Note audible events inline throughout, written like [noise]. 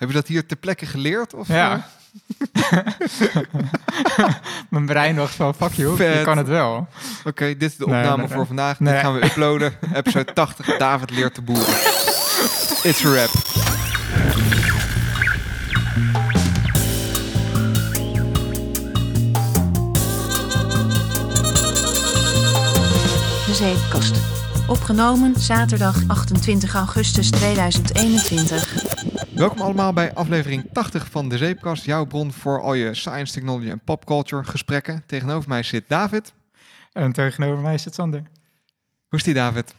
Heb je dat hier ter plekke geleerd? Of, Ja. [laughs] Mijn brein dacht van, fuck you, je Vet. kan het wel. Oké, dit is de opname nee, nee. voor vandaag. Nee. Dit gaan we uploaden. [laughs] Episode 80, David leert te boeren. It's a rap. De Zeepkast. Opgenomen zaterdag 28 augustus 2021. Welkom allemaal bij aflevering 80 van De Zeepkast. Jouw bron voor al je science, technology en popculture gesprekken. Tegenover mij zit David. En tegenover mij zit Sander. Hoe is die, David?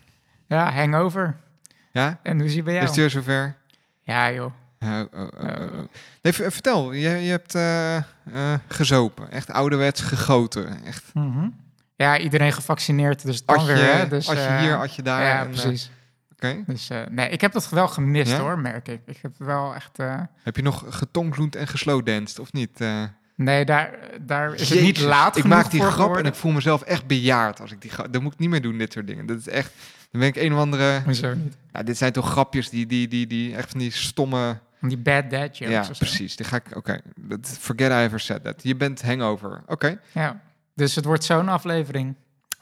Ja, hangover. Ja? En hoe zie je bij Is jou? het weer zover? Ja, joh. Oh, oh, oh, oh. Nee, v- vertel, je, je hebt eh, eh, gezopen. Echt ouderwets gegoten. Echt. Mhm. Ja, iedereen gevaccineerd, dus dan Als je, weer. Hè? Dus, als je eh, hier, als je daar. Ja, en, eh, precies. Dus eh, nee, ik heb dat wel gemist Ja? hoor, merk ik. Ik heb wel echt... eh, Heb je nog getongzoend en geslowdanced of niet? eh? nee, daar, daar is het niet laat Ik maak die grap en ik voel mezelf echt bejaard als ik die grap... Dat moet ik niet meer doen, dit soort dingen. Dat is echt... Dan ben ik een of andere... Hoezo niet? Ja, dit zijn toch grapjes die, die, die, die echt van die stomme... Die bad dad jokes ja, precies. Die ga ik... Oké, dat forget I ever said that. Je bent hangover. Oké, Ja, dus het wordt zo'n aflevering.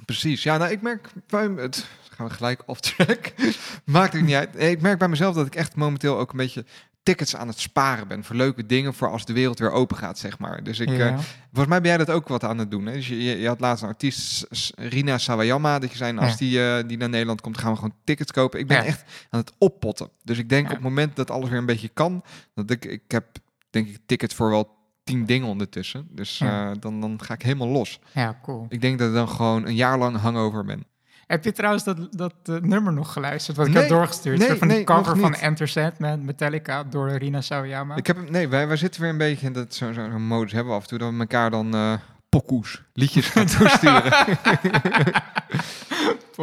precies. Ja, nou, ik merk... Het, gaan we gelijk off track. [laughs] Maakt het niet uit. Ik merk bij mezelf dat ik echt momenteel ook een beetje tickets aan het sparen ben voor leuke dingen voor als de wereld weer open gaat, zeg maar. Dus ik, ja. eh, Volgens mij ben jij dat ook wat aan het doen. Hè? Dus je, je, je had laatst een artiest, Rina Sawayama, dat je zei, nou, als Ja. die, eh, die naar Nederland komt, gaan we gewoon tickets kopen. Ik ben Ja. echt aan het oppotten. Dus ik denk op het moment dat alles weer een beetje kan, dat ik, ik heb denk ik tickets voor wel tien dingen ondertussen. Dus eh, dan, dan ga ik helemaal los. ja, cool. Ik denk dat ik dan gewoon een jaar lang hangover ben. Heb je trouwens dat, dat eh, nummer nog geluisterd? Wat ik Nee, heb doorgestuurd? nee, van die nee, cover van. Enter Sandman, Metallica, door Rina Sawayama. Ik heb, nee, wij, wij zitten weer een beetje in dat zo'n zo, zo'n modus hebben we af en toe dat we elkaar dan pokoes, liedjes gaan [laughs] toesturen.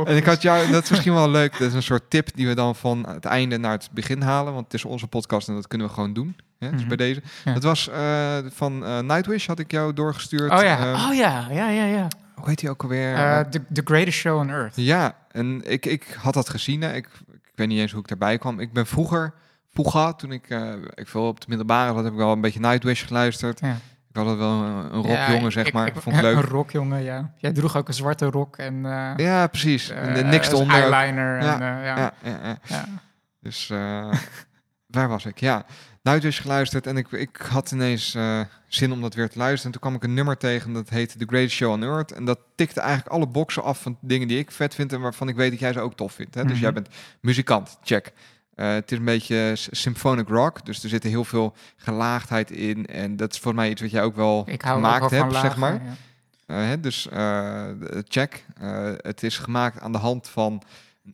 En ik had jou, dat is misschien wel leuk, dat is een soort tip die we dan van het einde naar het begin halen, want het is onze podcast en dat kunnen we gewoon doen. Dus Mhm. bij deze. Ja. Dat was eh, van Nightwish, had ik jou doorgestuurd. Oh ja, Eh, oh ja, ja, ja, ja. Hoe heet die ook alweer? Eh, the, the Greatest Show on Earth. ja, en ik, ik had dat gezien. Hè. Ik, ik weet niet eens hoe ik daarbij kwam. Ik ben vroeger, vroeger toen ik, eh, ik veel op de middelbare zat, heb ik wel een beetje Nightwish geluisterd. Ja. Ik had het wel een, een Ja, rockjongen, zeg ik- maar. ik- Vond ik leuk. Een rockjongen, ja. Jij droeg ook een zwarte rok en eh Ja, precies. en niks eronder. ook. eyeliner. Ja, En, ja. Ja, ja, ja. Ja. Dus [laughs] waar was ik? Ja, Nightwish geluisterd en ik, ik had ineens eh, zin om dat weer te luisteren. En toen kwam ik een nummer tegen dat heette The Greatest Show on Earth. En dat tikte eigenlijk alle boxen af van dingen die ik vet vind en waarvan ik weet dat jij ze ook tof vindt. Hè? Dus Mhm. jij bent muzikant, check. Eh, het is een beetje symphonic rock, dus er zit heel veel gelaagdheid in. En dat is voor mij iets wat jij ook wel Ik hou ook gemaakt wel hebt, lagen, zeg maar. ja. Eh, hè, dus check. Het is gemaakt aan de hand van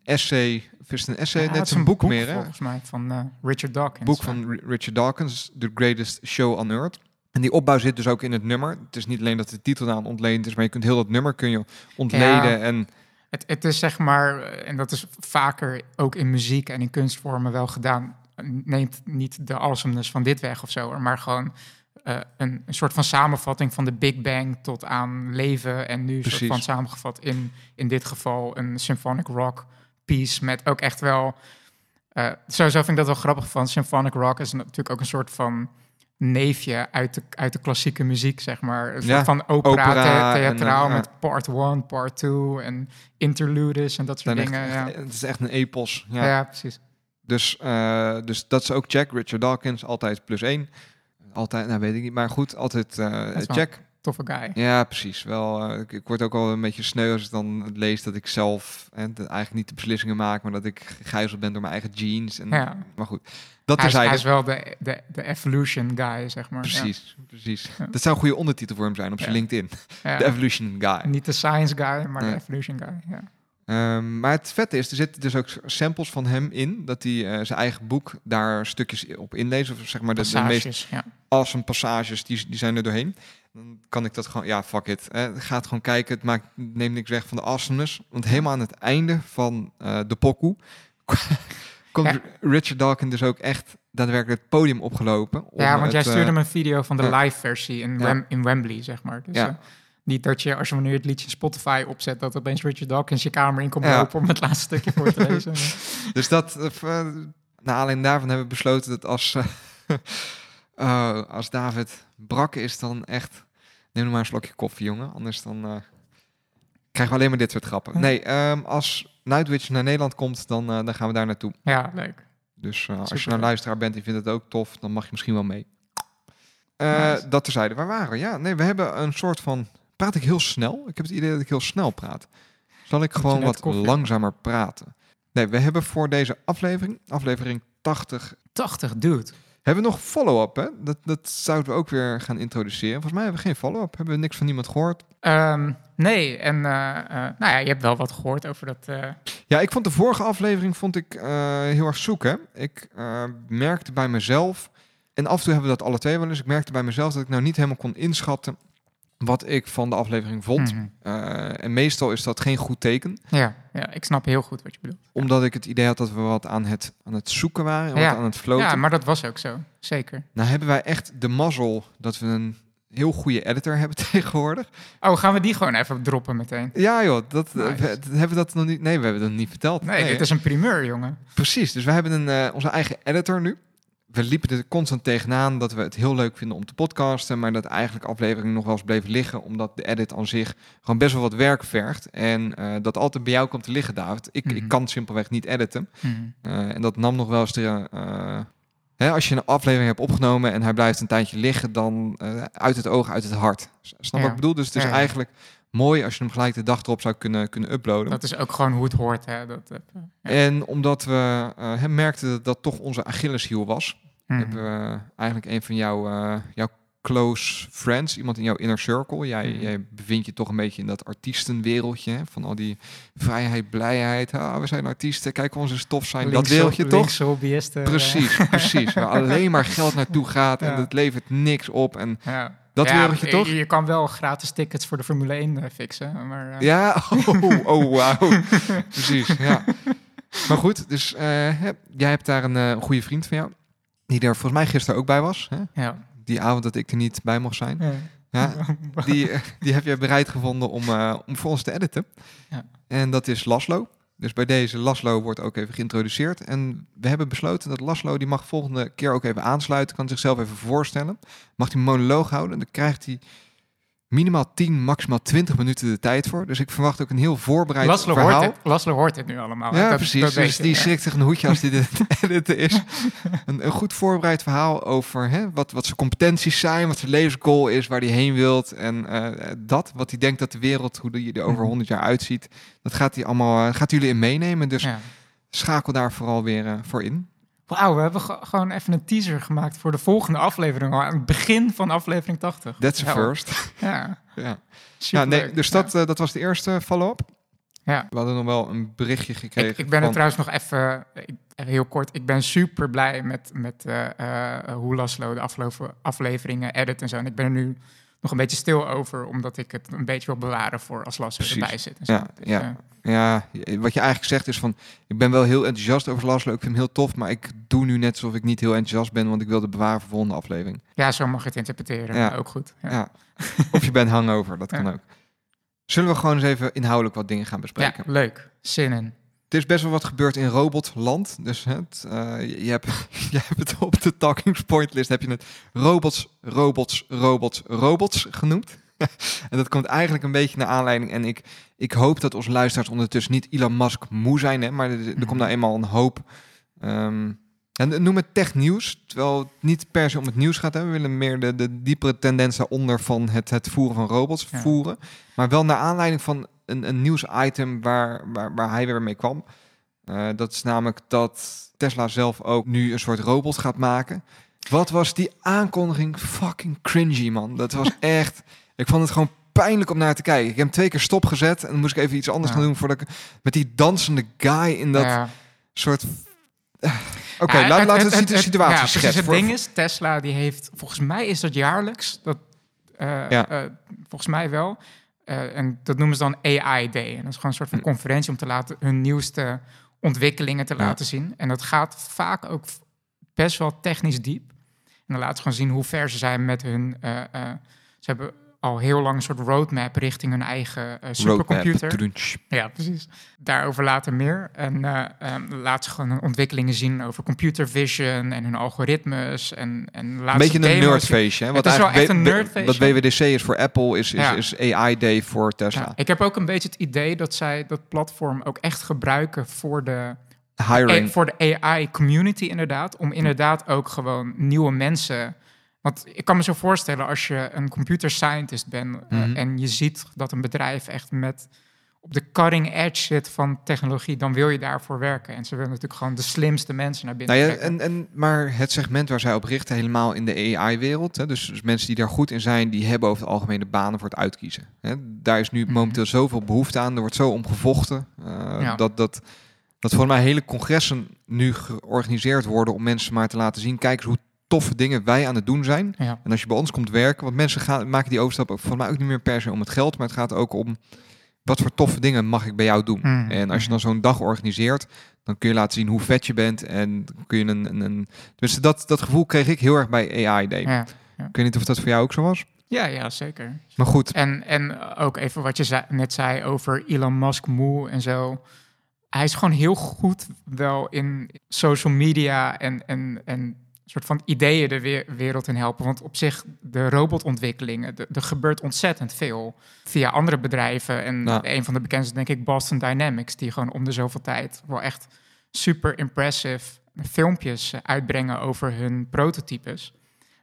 essay. Is een essay? Ja, het Net is een boek, meer, hè? volgens mij, van eh, Richard Dawkins. boek van Ri- Richard Dawkins, The Greatest Show on Earth. En die opbouw zit dus ook in het nummer. Het is niet alleen dat de titel aan ontleend is, maar je kunt heel dat nummer kun je ontleden. Ja. En Het, het is zeg maar, eh, en dat is vaker ook in muziek en in kunstvormen wel gedaan, neemt niet de awesomeness van dit weg of zo, maar gewoon eh, een, een soort van samenvatting van de Big Bang tot aan leven en nu soort van samengevat in, in dit geval een symphonic rock piece met ook echt wel, eh, sowieso vind ik dat wel grappig van symphonic rock is natuurlijk ook een soort van neefje uit de, uit de klassieke muziek, zeg maar. Een soort Ja, van opera, opera the- theatraal eh, met part 1, part 2 en interludes en dat soort echt, dingen. ja. echt- het is echt een epos. Ja. Ja. precies. Dus, eh, dus dat is ook check. Richard Dawkins, altijd plus één. Altijd, nou weet ik niet, maar goed, altijd check. Toffe guy. Ja, precies. Wel, eh, ik, ik word ook al een beetje sneu als ik dan lees dat ik zelf en eigenlijk niet de beslissingen maak, maar dat ik gegijzeld ben door mijn eigen genes. En, Ja. Maar goed, dat Hij is, hij is wel de, de, de evolution guy, zeg maar. Precies, precies. Ja. Dat zou een goede ondertitel voor hem zijn op zijn Ja. LinkedIn. [laughs] De Evolution Guy. Niet de science guy, maar de evolution guy. Ja. Ehm, maar het vette is, er zitten dus ook samples van hem in, dat hij eh, zijn eigen boek daar stukjes op inleest. Of zeg maar de, de meest ja. awesome passages, die, die zijn er doorheen. Dan kan ik dat gewoon, ja, fuck it. Eh, gaat gewoon kijken, het maakt, neemt niks weg van de awesomeness. Want helemaal aan het einde van eh, de pokoe [laughs] komt Ja. Richard Dawkins dus ook echt daadwerkelijk het podium opgelopen. Ja, want jij eh, stuurde me een video van de ja. live versie in, Ja. Wem- in Wembley, zeg maar. Dus, Ja. eh, niet dat je, als je je het liedje Spotify opzet, dat opeens Richard Dawkins je kamer in komt Ja. lopen om het laatste stukje voor te [laughs] lezen. Dus dat, aanleiding daarvan hebben we besloten dat als, [laughs] Oh, als David brak is, dan echt... Neem maar een slokje koffie, jongen. Anders dan eh, krijgen we alleen maar dit soort grappen. Nee, ehm, als Nightwitch naar Nederland komt, dan, eh, dan gaan we daar naartoe. Ja, leuk. Dus eh, als je nou luisteraar bent en vindt het ook tof, dan mag je misschien wel mee. Eh, Nice. Dat terzijde. Waar waren we? Ja, nee, we hebben een soort van... Praat ik heel snel? Ik heb het idee dat ik heel snel praat. Zal ik gewoon wat koffie langzamer praten? Nee, we hebben voor deze aflevering, aflevering 80, 80, dude. Hebben we nog follow-up, hè? Dat, dat zouden we ook weer gaan introduceren. Volgens mij hebben we geen follow-up. Hebben we niks van niemand gehoord. Ehm, nee, en eh, eh, nou ja, je hebt wel wat gehoord over dat. eh, Ja, ik vond de vorige aflevering vond ik, heel erg zoeken. Ik eh, merkte bij mezelf, en af en toe hebben we dat alle twee wel eens, ik merkte bij mezelf dat ik nou niet helemaal kon inschatten wat ik van de aflevering vond. mhm. Eh, en meestal is dat geen goed teken, ja, ja, ik snap heel goed wat je bedoelt. omdat ik het idee had dat we wat aan het, aan het zoeken waren, en Ja. wat aan het floten. Ja, maar dat was ook zo. Zeker. Nou hebben wij echt de mazzel dat we een heel goede editor hebben [laughs] tegenwoordig. Oh, gaan we die gewoon even droppen meteen? Ja joh, dat, Nice. we- hebben we dat nog niet, nee we hebben dat niet verteld. Nee, dit hè? is een primeur, jongen. Precies, dus we hebben een, eh, onze eigen editor nu. We liepen er constant tegenaan dat we het heel leuk vinden om te podcasten, maar dat eigenlijk afleveringen nog wel eens bleven liggen, omdat de edit aan zich gewoon best wel wat werk vergt. En eh, dat altijd bij jou komt te liggen, David. Ik, ik Mhm. kan simpelweg niet editen. Mhm. Eh, en dat nam nog wel eens de... eh, hè, als je een aflevering hebt opgenomen en hij blijft een tijdje liggen, dan uit het oog, uit het hart. Snap Ja. wat ik bedoel? Dus het is Ja, ja. eigenlijk mooi als je hem gelijk de dag erop zou kunnen, kunnen uploaden. Dat is ook gewoon hoe het hoort. Hè? Dat, ja. En omdat we hem merkten dat dat toch onze Achilleshiel was, Mhm. hebben we eigenlijk een van jouw, eh, jouw close friends, iemand in jouw inner circle. Jij, Mhm. jij bevindt je toch een beetje in dat artiestenwereldje, hè, van al die vrijheid, blijheid. Ah, we zijn artiesten, kijk hoe onze stof zijn. dat Linkse- wereldje toch? hobbyisten, eh, Precies, [laughs] precies. Waar alleen maar geld naartoe gaat en het levert niks op. En ja. dat Ja, wereldje je- toch? Je, kan wel gratis tickets voor de Formule 1 eh, fixen. Maar, eh, Ja, [laughs] oh, oh wauw. Precies, ja. Maar goed, dus eh, jij hebt daar een eh, goede vriend van jou, die er volgens mij gisteren ook bij was. Hè? ja. Die avond dat ik er niet bij mocht zijn. Ja. Ja, [laughs] die, die heb jij bereid gevonden om, eh, om voor ons te editen. Ja. En dat is Laslo. Dus bij deze Laslo wordt ook even geïntroduceerd. En we hebben besloten dat Laslo die mag volgende keer ook even aansluiten. Kan zichzelf even voorstellen. Mag hij monoloog houden. En dan krijgt hij minimaal 10, maximaal 20 minuten de tijd voor. Dus ik verwacht ook een heel voorbereid verhaal. hoort het, hoort het nu allemaal. Ja, Dat- precies. dat dus die schrikt zich een hoedje als dit [laughs] [laughs] het editen is. Een, een goed voorbereid verhaal over hè, wat, wat zijn competenties zijn, wat zijn levensgoal is, waar hij heen wilt. En eh, dat, wat hij denkt dat de wereld, hoe die er over Mhm. 100 jaar uitziet, dat gaat hij allemaal eh, gaat jullie in meenemen. Dus Ja. schakel daar vooral weer eh, voor in. Wauw, we hebben ge- gewoon even een teaser gemaakt voor de volgende aflevering. Aan het begin van aflevering 80. That's a Ja, first. Ja, ja. Ja, superleuk. nee, dus dat, eh, dat was de eerste follow-up. Ja. We hadden nog wel een berichtje gekregen. Ik, ik ben er van- trouwens nog even heel kort. Ik ben super blij met, met eh, eh, hoe Laslo de afgelopen afleveringen edit en zo. En ik ben er nu nog een beetje stil over, omdat ik het een beetje wil bewaren voor als Precies. erbij zit. En zo. Ja, Dus, ja. eh, Ja, wat je eigenlijk zegt is van, ik ben wel heel enthousiast over Laslo, ik vind hem heel tof, maar ik doe nu net alsof ik niet heel enthousiast ben, want ik wil het bewaren voor de volgende aflevering. ja, zo mag je het interpreteren. Ja. Ook goed. Ja. Ja. Of je bent hangover, dat [laughs] kan ook. Zullen we gewoon eens even inhoudelijk wat dingen gaan Ja, bespreken? leuk. Zin in. Er is best wel wat gebeurd in robotland. Dus het, eh, je, hebt, [laughs] je hebt het op de talking point list heb je het robots, robots, robots, robots genoemd. [laughs] en dat komt eigenlijk een beetje naar aanleiding. En ik, ik hoop dat onze luisteraars ondertussen niet Elon Musk moe zijn. Hè, maar er, er komt nou eenmaal een hoop. ehm, en noem het technieuws, terwijl het niet per se om het nieuws gaat. Hè. We willen meer de, de diepere tendens daaronder van het, het voeren van robots Ja. voeren. Maar wel naar aanleiding van een, een nieuwsitem waar, waar, waar hij weer mee kwam. Eh, dat is namelijk dat Tesla zelf ook nu een soort robot gaat maken. Wat was die aankondiging fucking cringy, man. Dat was [laughs] echt... Ik vond het gewoon pijnlijk om naar te kijken. Ik heb hem twee keer stopgezet en dan moest ik even iets anders Ja. gaan doen voordat ik met die dansende guy in dat Ja. soort. Eh, Oké, Ja, laat, het- laten we het- de het- situatie ja, precies. schetsen. Het Voor- ding is, Tesla die heeft, volgens mij is dat jaarlijks, dat, eh, volgens mij wel. Eh, en dat noemen ze dan AI Day. En dat is gewoon een soort van Hm. conferentie om te laten hun nieuwste ontwikkelingen te Ja. laten zien. En dat gaat vaak ook best wel technisch diep. En dan laten ze gewoon zien hoe ver ze zijn met hun. eh, eh, ze hebben al heel lang een soort roadmap richting hun eigen eh, Roadmap. supercomputer. Tudunch. Ja, precies. Daarover later meer. En ehm, laat ze gewoon hun ontwikkelingen zien over computer vision en hun algoritmes. En, en laat Een beetje een nerdfeestje. Hè? Het is wel echt een nerdfeestje. Wat WWDC is voor Apple, is, is, Ja. is AI Day voor Tesla. Ja, ik heb ook een beetje het idee dat zij dat platform ook echt gebruiken voor de, Hiring. voor de AI-community inderdaad. Om inderdaad ook gewoon nieuwe mensen... Want ik kan me zo voorstellen als je een computer scientist bent... eh, Mhm. en je ziet dat een bedrijf echt met op de cutting edge zit van technologie... dan wil je daarvoor werken. En ze willen natuurlijk gewoon de slimste mensen naar binnen Nou ja, en, en, maar het segment waar zij op richten, helemaal in de AI-wereld. Dus, dus mensen die daar goed in zijn, die hebben over het algemeen de banen voor het uitkiezen. Hè. Daar is nu Mhm. momenteel zoveel behoefte aan. Er wordt zo om gevochten. eh, Ja. dat, dat, dat voor mij hele congressen nu georganiseerd worden om mensen maar te laten zien. Kijk eens hoe toffe dingen wij aan het doen zijn. Ja. En als je bij ons komt werken, want mensen gaan, maken die overstap ook voor mij ook niet meer per se om het geld, maar het gaat ook om wat voor toffe dingen mag ik bij jou doen. Mhm. En als je dan zo'n dag organiseert, dan kun je laten zien hoe vet je bent en kun je een, een, een dus dat, dat gevoel kreeg ik heel erg bij AI Day. Ja. Ik weet niet of dat voor jou ook zo was, Ja, ja, zeker. maar goed. En, en ook even wat je zei- net zei over Elon Musk moe en zo. Hij is gewoon heel goed wel in social media en, en, en soort van ideeën de we- wereld in helpen. Want op zich, de robotontwikkelingen, de- er gebeurt ontzettend veel via andere bedrijven. En Ja. een van de bekendste denk ik Boston Dynamics, die gewoon om de zoveel tijd wel echt super impressive filmpjes uitbrengen over hun prototypes.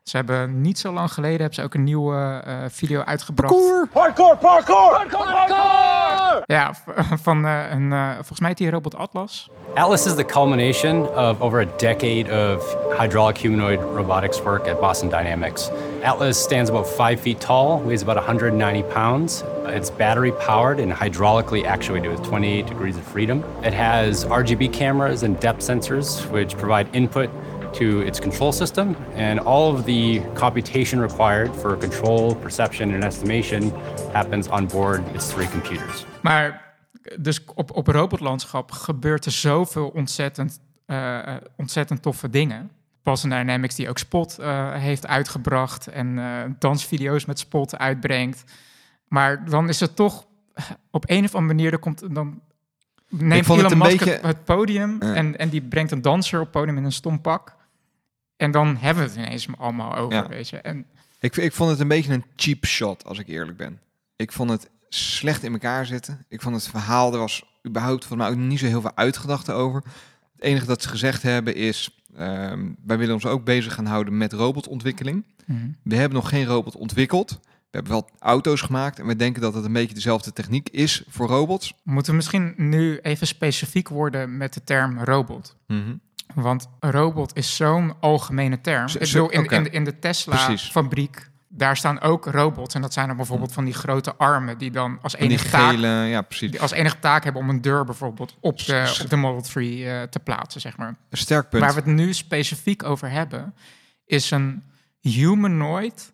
Ze hebben niet zo lang geleden hebben ze ook een nieuwe eh, video uitgebracht. Parkour, parkour! Parkour! Ja, v- [laughs] van eh, een, eh, volgens mij heet die robot Atlas. Atlas is the culmination of over a decade of hydraulic humanoid robotics work at Boston Dynamics. Atlas stands about five feet tall, weighs about 190 pounds. It's battery powered and hydraulically actuated with 28 degrees of freedom. It has RGB cameras and depth sensors, which provide input to its control system, and all of the computation required for control, perception, and estimation happens on board its three computers. Maar dus op, op robotlandschap gebeurt er zoveel ontzettend, eh, eh, ontzettend toffe dingen. Boston Dynamics die ook Spot eh, heeft uitgebracht en dansvideo's met Spot uitbrengt. Maar dan is het toch op een of andere manier, er komt, dan neemt het Elon een Musk beetje- het, het podium Ja. en, en die brengt een danser op het podium in een stom pak. En dan hebben we het ineens allemaal over, Ja. weet je. En Ik, ik vond het een beetje een cheap shot, als ik eerlijk ben. Ik vond het slecht in elkaar zitten. Ik vond het verhaal, er was überhaupt van mij ook niet zo heel veel uitgedacht over. Het enige dat ze gezegd hebben is, ehm, wij willen ons ook bezig gaan houden met robotontwikkeling. Mhm. We hebben nog geen robot ontwikkeld. We hebben wel auto's gemaakt en we denken dat het een beetje dezelfde techniek is voor robots. moeten we misschien nu even specifiek worden met de term robot. Want een robot is zo'n algemene term. Zo- Ik zo- bedoel, in, in, de- in de. Tesla-fabriek, daar staan ook robots. En dat zijn dan bijvoorbeeld van die grote armen... die dan als enige, taak, gele, ja precies. die als enige taak hebben om een deur bijvoorbeeld op de, op de Model 3 eh, te plaatsen, zeg maar. Een sterk punt. Waar we het nu specifiek over hebben, is een humanoid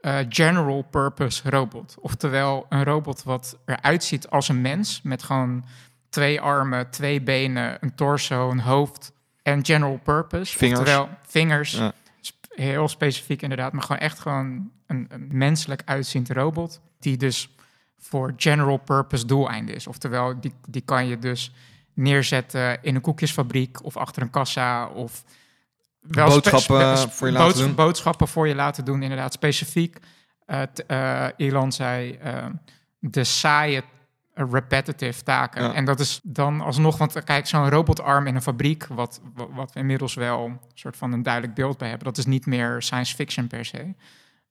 eh, general purpose robot. Oftewel een robot wat eruit ziet als een mens met gewoon twee armen, twee benen, een torso, een hoofd en general purpose. Vingers. Oftewel vingers. Ja. Heel specifiek inderdaad, maar gewoon echt gewoon een, een menselijk uitziend robot die dus voor general purpose doeleinden is. Oftewel, die, die kan je dus neerzetten in een koekjesfabriek of achter een kassa of wel Boodschappen voor je laten boods- doen. Boodschappen voor je laten doen, inderdaad specifiek. T- eh, Elon zei eh, de saaie repetitive taken. Ja. En dat is dan alsnog, want kijk, zo'n robotarm in een fabriek, wat, wat, we inmiddels wel een soort van een duidelijk beeld bij hebben, dat is niet meer science fiction per se.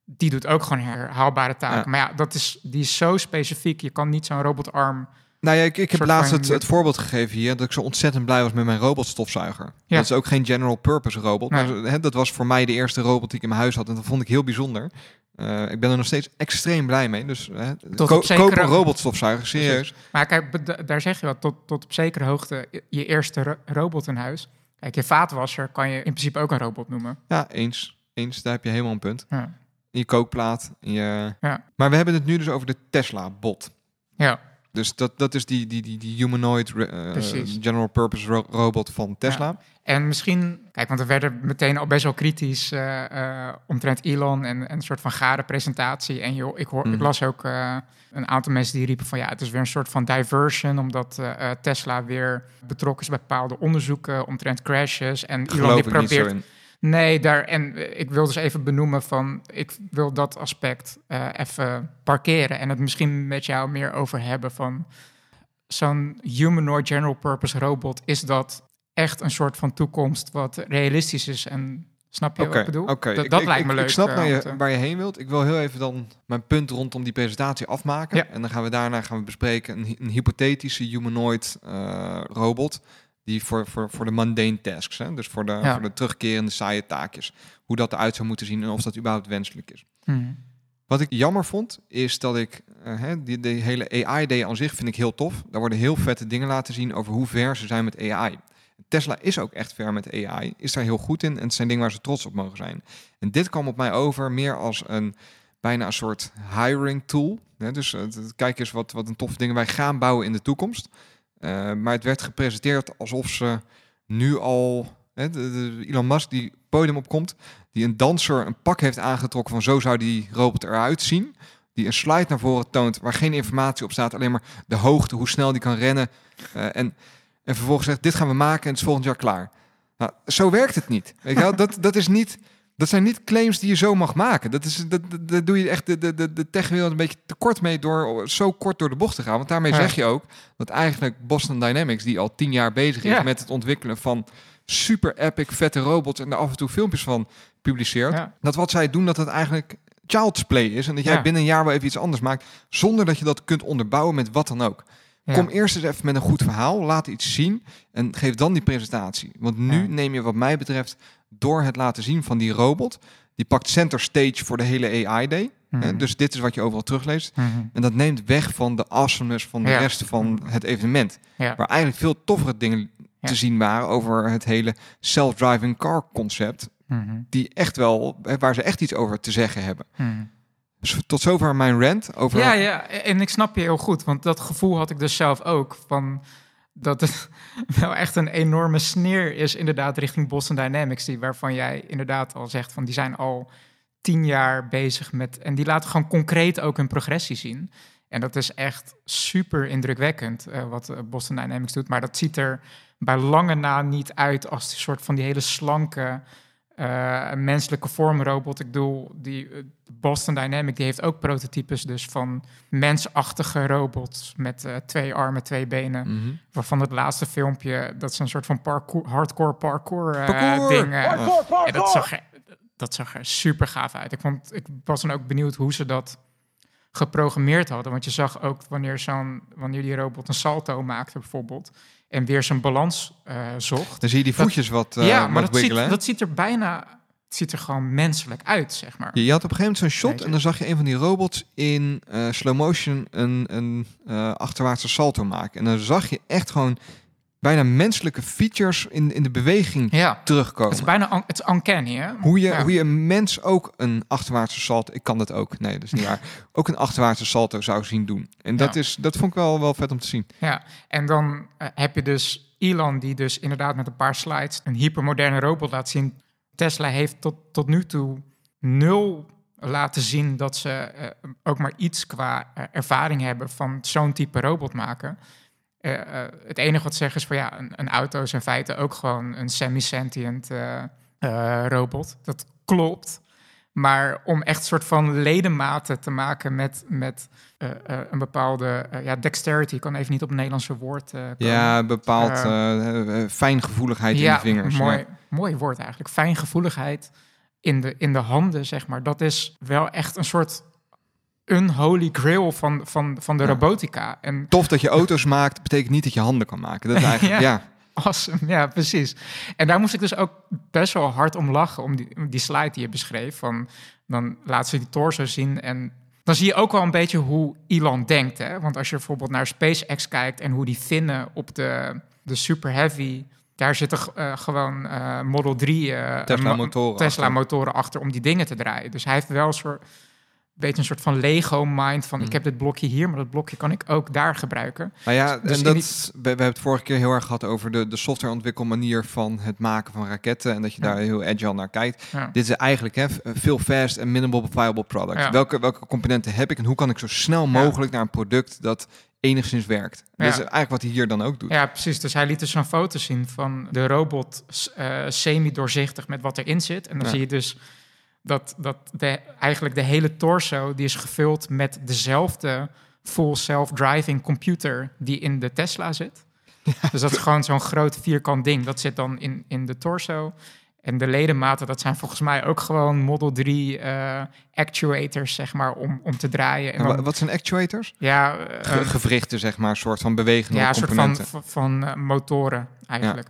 Die doet ook gewoon herhaalbare taken. Ja. Maar ja, dat is, die is zo specifiek. Je kan niet zo'n robotarm. Nou ja, ik, ik heb laatst het, het voorbeeld gegeven hier dat ik zo ontzettend blij was met mijn robotstofzuiger. Ja. Dat is ook geen general purpose robot, Nee. maar hè, dat was voor mij de eerste robot die ik in mijn huis had en dat vond ik heel bijzonder. Eh, ik ben er nog steeds extreem blij mee. Dus hè, Tot ko- op zekere- koop een robotstofzuiger, serieus. Maar kijk, daar zeg je wat, tot, tot op zekere hoogte je eerste ro- robot in huis. Kijk, je vaatwasser kan je in principe ook een robot noemen. Ja, eens. Eens, daar heb je helemaal een punt. Ja. Je kookplaat. Je... Ja. Maar we hebben het nu dus over de Tesla-bot. Ja. Dus dat, dat is die, die, die, die humanoid eh, general purpose ro- robot van Tesla. En misschien, kijk, want we werden meteen al best wel kritisch eh, eh, omtrent Elon en, en een soort van gare presentatie. En joh, ik, hoor, ik Mhm. las ook een aantal mensen die riepen van ja, het is weer een soort van diversion, omdat Tesla weer betrokken is bij bepaalde onderzoeken omtrent crashes. En Elon Geloof die probeert. Nee, daar, en eh, ik wil dus even benoemen van, ik wil dat aspect eh, even parkeren en het misschien met jou meer over hebben van zo'n humanoid general purpose robot, is dat echt een soort van toekomst wat realistisch is en snap je wat ik bedoel? oké. Dat, Ik- dat ik- lijkt ik- me leuk. Ik snap eh, waar om je, waar je heen wilt. Ik wil heel even dan mijn punt rondom die presentatie afmaken. Ja. En dan gaan we daarna gaan we bespreken een, hy- een hypothetische humanoid eh, robot. Die voor, voor, voor de mundane tasks, hè? dus voor de, Ja. voor de terugkerende saaie taakjes. Hoe dat eruit zou moeten zien en of dat überhaupt wenselijk is. Mhm. Wat ik jammer vond, is dat ik eh, hè, die, die hele AI-day aan zich vind ik heel tof. Daar worden heel vette dingen laten zien over hoe ver ze zijn met AI. Tesla is ook echt ver met AI, is daar heel goed in en het zijn dingen waar ze trots op mogen zijn. En dit kwam op mij over meer als een bijna een soort hiring tool. Hè, dus het- kijk eens wat, wat een toffe dingen wij gaan bouwen in de toekomst. Eh, maar het werd gepresenteerd alsof ze nu al, hè, Elon Musk die podium opkomt, die een danser een pak heeft aangetrokken van zo zou die robot eruit zien. Die een slide naar voren toont waar geen informatie op staat, alleen maar de hoogte, hoe snel die kan rennen. Eh, en, en vervolgens zegt, dit gaan we maken en het is volgend jaar klaar. Nou, zo werkt het niet. Weet je wel? Dat, dat, is niet. Dat zijn niet claims die je zo mag maken. Dat, is, dat, dat, dat doe je echt de, de, de, de techwereld een beetje tekort mee door zo kort door de bocht te gaan. Want daarmee Ja. zeg je ook dat eigenlijk Boston Dynamics, die al tien jaar bezig is Ja. met het ontwikkelen van super epic vette robots en er af en toe filmpjes van publiceert, Ja. dat wat zij doen, dat het eigenlijk child's play is. En dat jij binnen een jaar wel even iets anders maakt, zonder dat je dat kunt onderbouwen met wat dan ook. Ja. Kom eerst eens even met een goed verhaal, laat iets zien en geef dan die presentatie. Want nu Ja. neem je wat mij betreft door het laten zien van die robot, die pakt center stage voor de hele AI-day. Mhm. Dus dit is wat je overal terugleest. Mhm. En dat neemt weg van de awesomeness van de Ja. rest van het evenement. Ja. Waar eigenlijk veel toffere dingen Ja. te zien waren over het hele self-driving car concept. Mhm. Die echt wel, hè, waar ze echt iets over te zeggen hebben. Dus tot zover mijn rant over... Ja, ja, en ik snap je heel goed, want dat gevoel had ik dus zelf ook. Van dat het [laughs] wel echt een enorme sneer is, inderdaad, richting Boston Dynamics. Die, waarvan jij inderdaad al zegt van die zijn al tien jaar bezig met. En die laten gewoon concreet ook hun progressie zien. En dat is echt super indrukwekkend eh, wat eh, Boston Dynamics doet. Maar dat ziet er bij lange na niet uit als een soort van die hele slanke. Eh, menselijke vormrobot. Ik bedoel, die eh, Boston Dynamic die heeft ook prototypes dus van mensachtige robots met eh, twee armen, twee benen. Mhm. Waarvan het laatste filmpje, dat is een soort van parkour, hardcore parkour, eh, Parkour! ding. Parkour, parkour! en dat zag, er, dat zag er super gaaf uit. Ik, vond, ik was dan ook benieuwd hoe ze dat geprogrammeerd hadden. Want je zag ook wanneer, zo'n, wanneer die robot een salto maakte bijvoorbeeld... en weer zijn balans eh, zocht. Dan zie je die Dat- voetjes wat, eh ja, wat maar dat ziet, wiggelen. hè? dat ziet er bijna... Het ziet er gewoon menselijk uit, zeg maar. Je, had op een gegeven moment zo'n shot en dan zag je een van die robots in eh, slow motion een, een achterwaartse salto maken. En dan zag je echt gewoon bijna menselijke features in, in de beweging Ja, terugkomen. het is bijna het is uncanny, hè? Hoe je, Ja. hoe je een mens ook een achterwaartse salto... Ik kan dat ook, nee, dat is niet waar. [laughs] Ook een achterwaartse salto zou zien doen. En dat, Ja. is, dat vond ik wel, wel vet om te zien. Ja, en dan eh, heb je dus Elon die dus inderdaad met een paar slides een hypermoderne robot laat zien. Tesla heeft tot, tot nu toe nul laten zien dat ze eh, ook maar iets qua eh, ervaring hebben van zo'n type robot maken. Eh, eh, het enige wat ze zeggen is van ja, een, een auto is in feite ook gewoon een semi-sentient eh, robot. Dat klopt. Maar om echt een soort van ledematen te maken met, met een bepaalde ja, dexterity, ik kan even niet op het Nederlandse woord komen. Ja, bepaald fijngevoeligheid in de vingers. Mooi, Ja. mooi woord eigenlijk. Fijngevoeligheid in de, in de handen, zeg maar. Dat is wel echt een soort unholy grail van, van, van de Ja. robotica. En Tof dat je auto's maakt, betekent niet dat je handen kan maken. Dat is [laughs] eigenlijk, Ja. ja. awesome, ja, precies. En daar moest ik dus ook best wel hard om lachen, om die, die slide die je beschreef. Van, dan laat ze die torso zien en dan zie je ook wel een beetje hoe Elon denkt. Hè? Want als je bijvoorbeeld naar SpaceX kijkt en hoe die vinnen op de, de Super Heavy... Daar zitten eh, gewoon eh, Model 3 eh, Tesla mo- motoren Tesla achter. motoren achter om die dingen te draaien. Dus hij heeft wel een soort beetje een soort van Lego-mind van... Mm. ik heb dit blokje hier, maar dat blokje kan ik ook daar gebruiken. Maar ja, Dus en dat, die- we, we hebben het vorige keer heel erg gehad over de, de softwareontwikkelmanier van het maken van raketten. En dat je Ja. daar heel agile naar kijkt. Ja. Dit is eigenlijk hè, veel fast en minimal viable product. Ja. Welke, welke componenten heb ik en hoe kan ik zo snel mogelijk naar een product dat enigszins werkt? Dat Ja. is eigenlijk wat hij hier dan ook doet. Ja, precies. Dus hij liet dus een foto zien van de robot eh, semi-doorzichtig met wat erin zit. En dan Ja. zie je dus dat, dat de, eigenlijk de hele torso die is gevuld met dezelfde full self-driving computer die in de Tesla zit. Dus dat is gewoon zo'n groot vierkant ding. Dat zit dan in, in de torso. En de ledematen, dat zijn volgens mij ook gewoon Model 3 eh, actuators, zeg maar, om, om te draaien. En dan, wat zijn actuators? ja, eh, Ge- gewrichten, zeg maar, een soort van bewegende ja, een soort van, componenten. van, van, eh, motoren eigenlijk.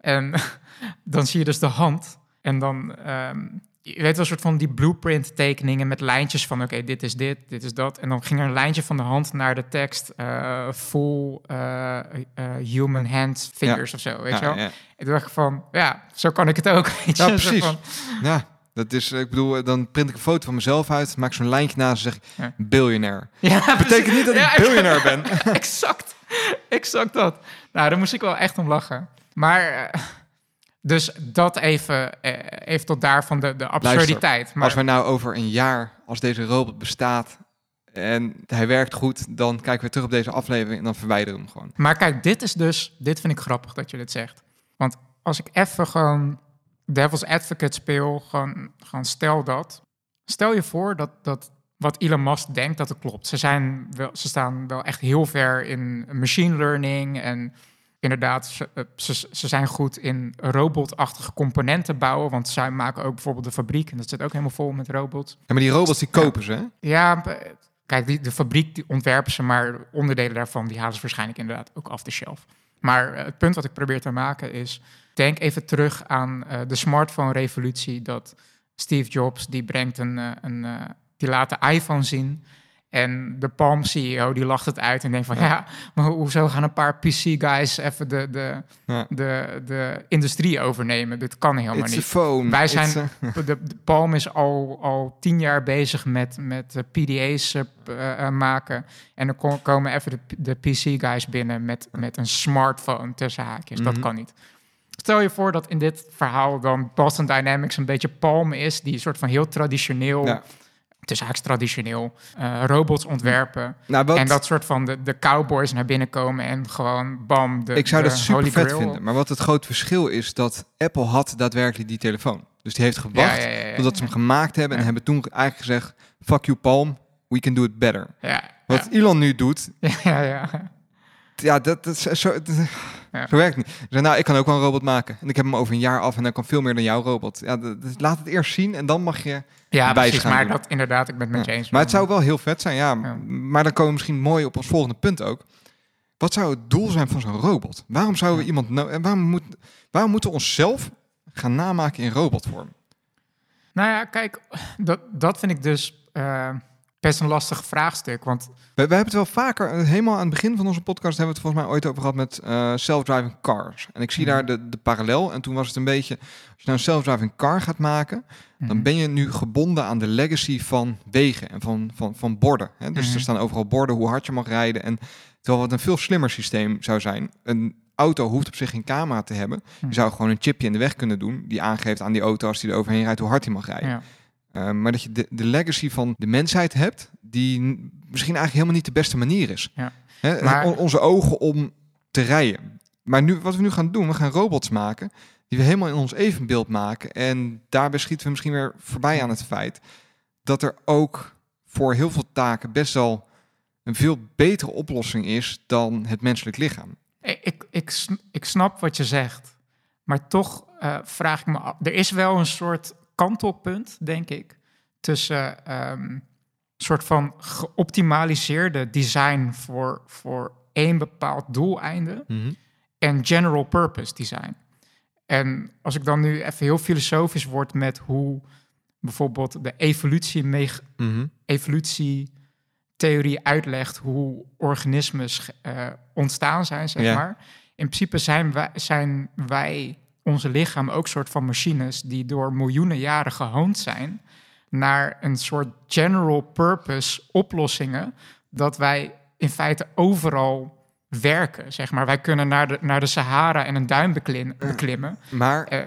En [laughs] dan zie je dus de hand. En dan, ehm, je weet wel, een soort van die blueprint tekeningen met lijntjes van, oké, dit is dit, dit is dat. En dan ging er een lijntje van de hand naar de tekst, eh, full eh, eh, human hand fingers of zo, weet Ja, je wel. ja. En toen dacht ik van, ja, zo kan ik het ook. [laughs] Weet je? Ja, precies. van- Ja, dat is, ik bedoel, dan print ik een foto van mezelf uit, maak zo'n lijntje naast en zeg Ja. biljonair. [laughs] ja, Betekent niet dat ik biljonair ben. [laughs] exact. Exact dat. Nou, daar moest ik wel echt om lachen. Maar, dus dat even, eh, even tot daar van de, de absurditeit. Maar, Als wij nou over een jaar, als deze robot bestaat en hij werkt goed, dan kijken we terug op deze aflevering en dan verwijderen we hem gewoon. maar kijk, dit is dus, dit vind ik grappig dat je dit zegt. Want als ik even gewoon devil's advocate speel, gewoon, gewoon stel dat. Stel je voor dat, dat wat Elon Musk denkt, dat het klopt. Ze, zijn wel, ze staan wel echt heel ver in machine learning en inderdaad, ze, eh, ze, ze zijn goed in robotachtige componenten bouwen, want zij maken ook bijvoorbeeld de fabriek en dat zit ook helemaal vol met robots. Ja, maar die robots die kopen ze, hè? Ja, kijk, die, de fabriek die ontwerpen ze, maar onderdelen daarvan die halen ze waarschijnlijk inderdaad ook af de shelf. Maar eh, het punt wat ik probeer te maken is, denk even terug aan eh, de smartphone-revolutie. Dat Steve Jobs die brengt een, een die laat de iPhone zien. En de Palm CEO die lacht het uit en denkt van ja, maar ho- hoezo gaan een paar PC-guys even de, de, Ja. de, de industrie overnemen? Dit kan helemaal It's a niet. phone. Wij zijn- a- [laughs] De, de Palm is al, al tien jaar bezig met, met PDA's eh, eh, eh, maken. En dan ko- komen even de, de PC-guys binnen met, met een smartphone tussen haakjes. Dat Mhm. kan niet. Stel je voor dat in dit verhaal dan Boston Dynamics een beetje Palm is, die een soort van heel traditioneel, Ja. Tussen haakjes traditioneel, eh, robots ontwerpen. Nou, wat, En dat soort van de, de cowboys naar binnen komen en gewoon bam, de ik zou de dat super vet vinden. Maar wat het grote verschil is, dat Apple had daadwerkelijk die telefoon. Dus die heeft gewacht Ja, ja, ja, ja, totdat ze hem gemaakt hebben. En hebben toen eigenlijk gezegd, fuck you Palm, we can do it better. Ja, Wat Elon nu doet, [laughs] ja, ja, ja. dat, dat, is zo, dat- Ja. zo werkt het niet. Ze zeggen, nou, ik kan ook wel een robot maken. En ik heb hem over een jaar af en hij kan veel meer dan jouw robot. Ja, dat- laat het eerst zien en dan mag je... Ja, precies. gaan Maar doen. dat inderdaad, ik ben het met je eens. Maar het zou wel heel vet zijn, ja. Maar dan komen we misschien mooi op ons volgende punt ook. Wat zou het doel zijn van zo'n robot? Waarom zouden we iemand... no- en waarom, moet, waarom moeten we onszelf gaan namaken in robotvorm? Nou ja, kijk, dat, dat vind ik dus eh, best een lastig vraagstuk. Want We, we hebben het wel vaker, eh, helemaal aan het begin van onze podcast hebben we het volgens mij ooit over gehad met eh, self-driving cars. En ik zie Mhm. daar de, de parallel. En toen was het een beetje, als je nou een self-driving car gaat maken, dan ben je nu gebonden aan de legacy van wegen en van, van, van borden. Hè? Dus Mhm. er staan overal borden hoe hard je mag rijden. En terwijl wat een veel slimmer systeem zou zijn. Een auto hoeft op zich geen camera te hebben. Mhm. Je zou gewoon een chipje in de weg kunnen doen die aangeeft aan die auto als die er overheen rijdt hoe hard hij mag rijden. ja. Uh, maar dat je de, de legacy van de mensheid hebt, die misschien eigenlijk helemaal niet de beste manier is. Ja. Hè, Maar- on- onze ogen om te rijden. Maar nu, wat we nu gaan doen, we gaan robots maken die we helemaal in ons evenbeeld maken. En daarbij schieten we misschien weer voorbij aan het feit dat er ook voor heel veel taken best wel een veel betere oplossing is dan het menselijk lichaam. Ik, ik, ik snap wat je zegt. Maar toch eh, vraag ik me af. Er is wel een soort kantelpunt, denk ik. Tussen ehm, een soort van geoptimaliseerde design voor, voor één bepaald doeleinde. en general purpose design. En als ik dan nu even heel filosofisch word met hoe bijvoorbeeld de evolutie, Mhm. evolutietheorie uitlegt hoe organismes eh, ontstaan zijn, zeg Ja. maar. In principe zijn wij, zijn wij, onze lichaam, ook soort van machines die door miljoenen jaren gehoond zijn naar een soort general purpose oplossingen, dat wij in feite overal werken, zeg maar. Wij kunnen naar de, naar de Sahara en een duin beklim- beklimmen. Maar, Eh,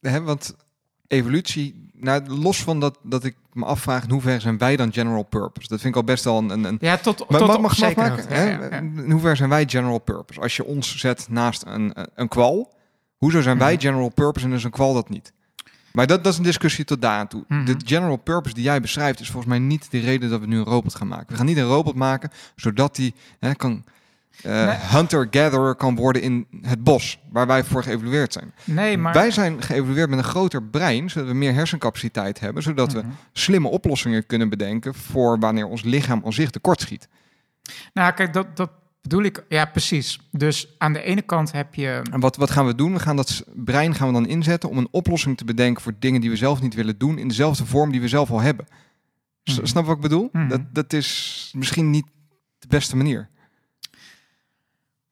hè, want evolutie, nou, los van dat, dat ik me afvraag in hoeverre zijn wij dan general purpose? Dat vind ik al best wel een... een, ja, tot, maar tot mag, mag afmaken? hoogte, hè? ja, ja, ja. In hoeverre zijn wij general purpose? Als je ons zet naast een, een kwal, hoezo zijn wij Mhm. general purpose en is een kwal dat niet? Maar dat, dat is een discussie tot daar aan toe. Mhm. De general purpose die jij beschrijft is volgens mij niet de reden dat we nu een robot gaan maken. We gaan niet een robot maken zodat die hè, kan eh, Nee. hunter-gatherer kan worden in het bos waar wij voor geëvolueerd zijn. Nee, maar... Wij zijn geëvolueerd met een groter brein, zodat we meer hersencapaciteit hebben, zodat we Mhm. slimme oplossingen kunnen bedenken voor wanneer ons lichaam aan zich tekort schiet. Nou, kijk, dat, dat bedoel ik. Ja, precies. Dus aan de ene kant heb je... En wat, wat gaan we doen? We gaan dat brein gaan we dan inzetten om een oplossing te bedenken voor dingen die we zelf niet willen doen in dezelfde vorm die we zelf al hebben. S- Mhm. Snap wat ik bedoel? Mhm. Dat, dat is misschien niet de beste manier.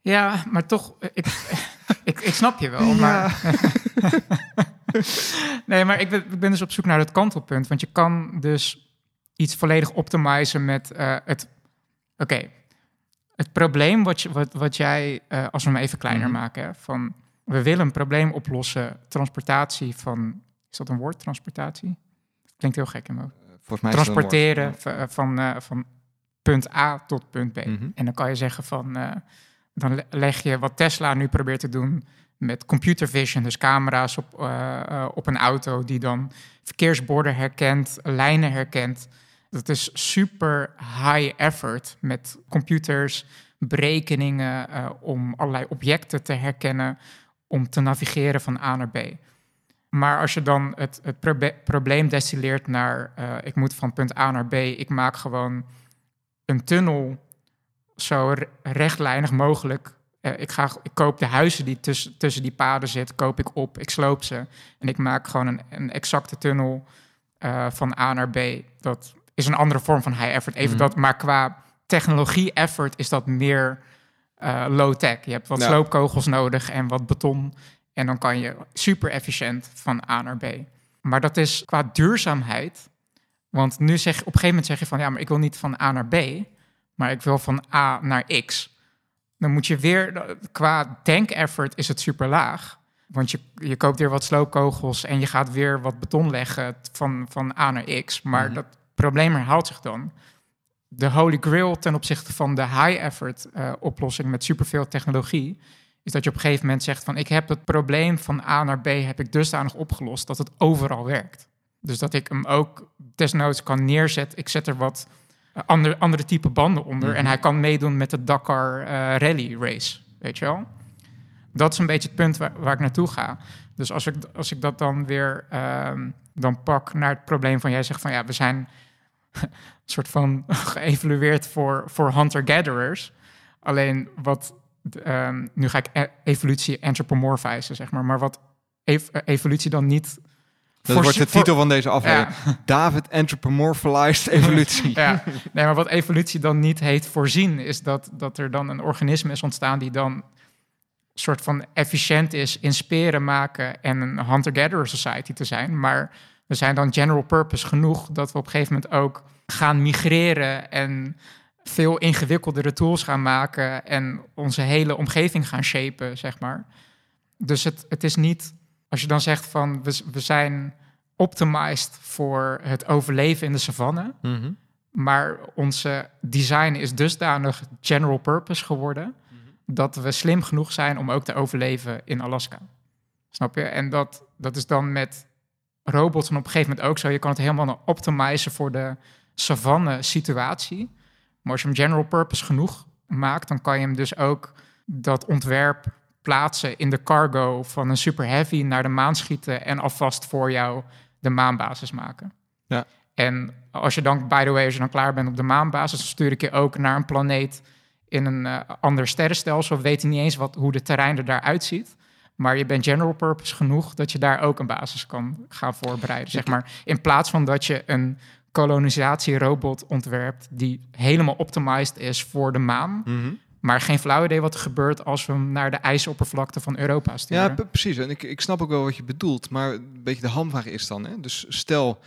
Ja, maar toch, eh, ik, [laughs] ik, ik snap je wel. Maar, [laughs] nee, maar ik ben, ik ben dus op zoek naar het kantelpunt. Want je kan dus iets volledig optimizen met eh, het... Oké, het probleem wat, je, wat, wat jij, eh, als we hem even kleiner Mhm. maken... Hè, van we willen een probleem oplossen, transportatie van... Is dat een woord, transportatie? Klinkt heel gek in mijn hoofd. Volgens mij woord. Transporteren eh, van, eh, van punt A tot punt B. Mhm. En dan kan je zeggen van, eh, dan le- leg je wat Tesla nu probeert te doen met computer vision, dus camera's op, eh, eh, op een auto die dan verkeersborden herkent, lijnen herkent. Dat is super high effort met computers, berekeningen eh, om allerlei objecten te herkennen, om te navigeren van A naar B. Maar als je dan het, het probleem destilleert naar, eh, ik moet van punt A naar B, ik maak gewoon een tunnel zo re- rechtlijnig mogelijk. Eh, ik, ga, ik koop de huizen die tussen, tussen die paden zitten, koop ik op, ik sloop ze. En ik maak gewoon een, een exacte tunnel van A naar B. Dat is een andere vorm van high effort. Even Mhm. dat, maar qua technologie effort is dat meer eh, low-tech. Je hebt wat Ja. sloopkogels nodig en wat beton. En dan kan je super efficiënt van A naar B. Maar dat is qua duurzaamheid. Want nu zeg op een gegeven moment zeg je van ja, maar ik wil niet van A naar B, maar ik wil van A naar X. Dan moet je weer, qua tank effort is het super laag. Want je, je koopt weer wat sloopkogels en je gaat weer wat beton leggen van, van A naar X. Maar Mhm. dat probleem herhaalt zich dan. De holy grail ten opzichte van de high effort eh, oplossing met superveel technologie... is dat je op een gegeven moment zegt van... ik heb het probleem van A naar B heb ik dusdanig opgelost dat het overal werkt. Dus dat ik hem ook desnoods kan neerzetten. Ik zet er wat eh, andere, andere type banden onder. Mhm. En hij kan meedoen met de Dakar eh, Rally Race. Weet je wel? Dat is een beetje het punt waar, waar ik naartoe ga. Dus als ik, als ik dat dan weer ehm, dan pak naar het probleem van... jij zegt van ja, we zijn [laughs] soort van [laughs] geëvalueerd voor, voor hunter-gatherers. Alleen wat... ehm, nu ga ik e- evolutie anthropomorphizen, zeg maar. Maar wat ev- eh, evolutie dan niet... Dat wordt de titel van deze aflevering. Ja. [laughs] David Anthropomorphized Evolutie. Ja, nee, maar wat evolutie dan niet heet voorzien, is dat, dat er dan een organisme is ontstaan die dan soort van efficiënt is in speren maken en een hunter-gatherer society te zijn. Maar we zijn dan general purpose genoeg dat we op een gegeven moment ook gaan migreren en veel ingewikkeldere tools gaan maken en onze hele omgeving gaan shapen, zeg maar. Dus het, het is niet, als je dan zegt van we, we zijn optimized voor het overleven in de savanne, Mhm. maar onze design is dusdanig general purpose geworden dat we slim genoeg zijn om ook te overleven in Alaska. Snap je? En dat, dat is dan met robots en op een gegeven moment ook zo. Je kan het helemaal optimizen voor de savanne situatie. Maar als je hem general purpose genoeg maakt, dan kan je hem dus ook dat ontwerp plaatsen in de cargo van een super heavy naar de maan schieten en alvast voor jou de maanbasis maken. Ja. En als je dan, by the way, als je dan klaar bent op de maanbasis, dan stuur ik je ook naar een planeet in een eh, ander sterrenstelsel. We weten niet eens wat, hoe de terrein er daaruit ziet. Maar je bent general purpose genoeg dat je daar ook een basis kan gaan voorbereiden. Zeg maar. In plaats van dat je een kolonisatierobot ontwerpt die helemaal optimized is voor de maan. Mhm. Maar geen flauw idee wat er gebeurt als we hem naar de ijsoppervlakte van Europa sturen. Ja, precies. En ik, ik snap ook wel wat je bedoelt. Maar een beetje de hamvraag is dan, hè? dus stel,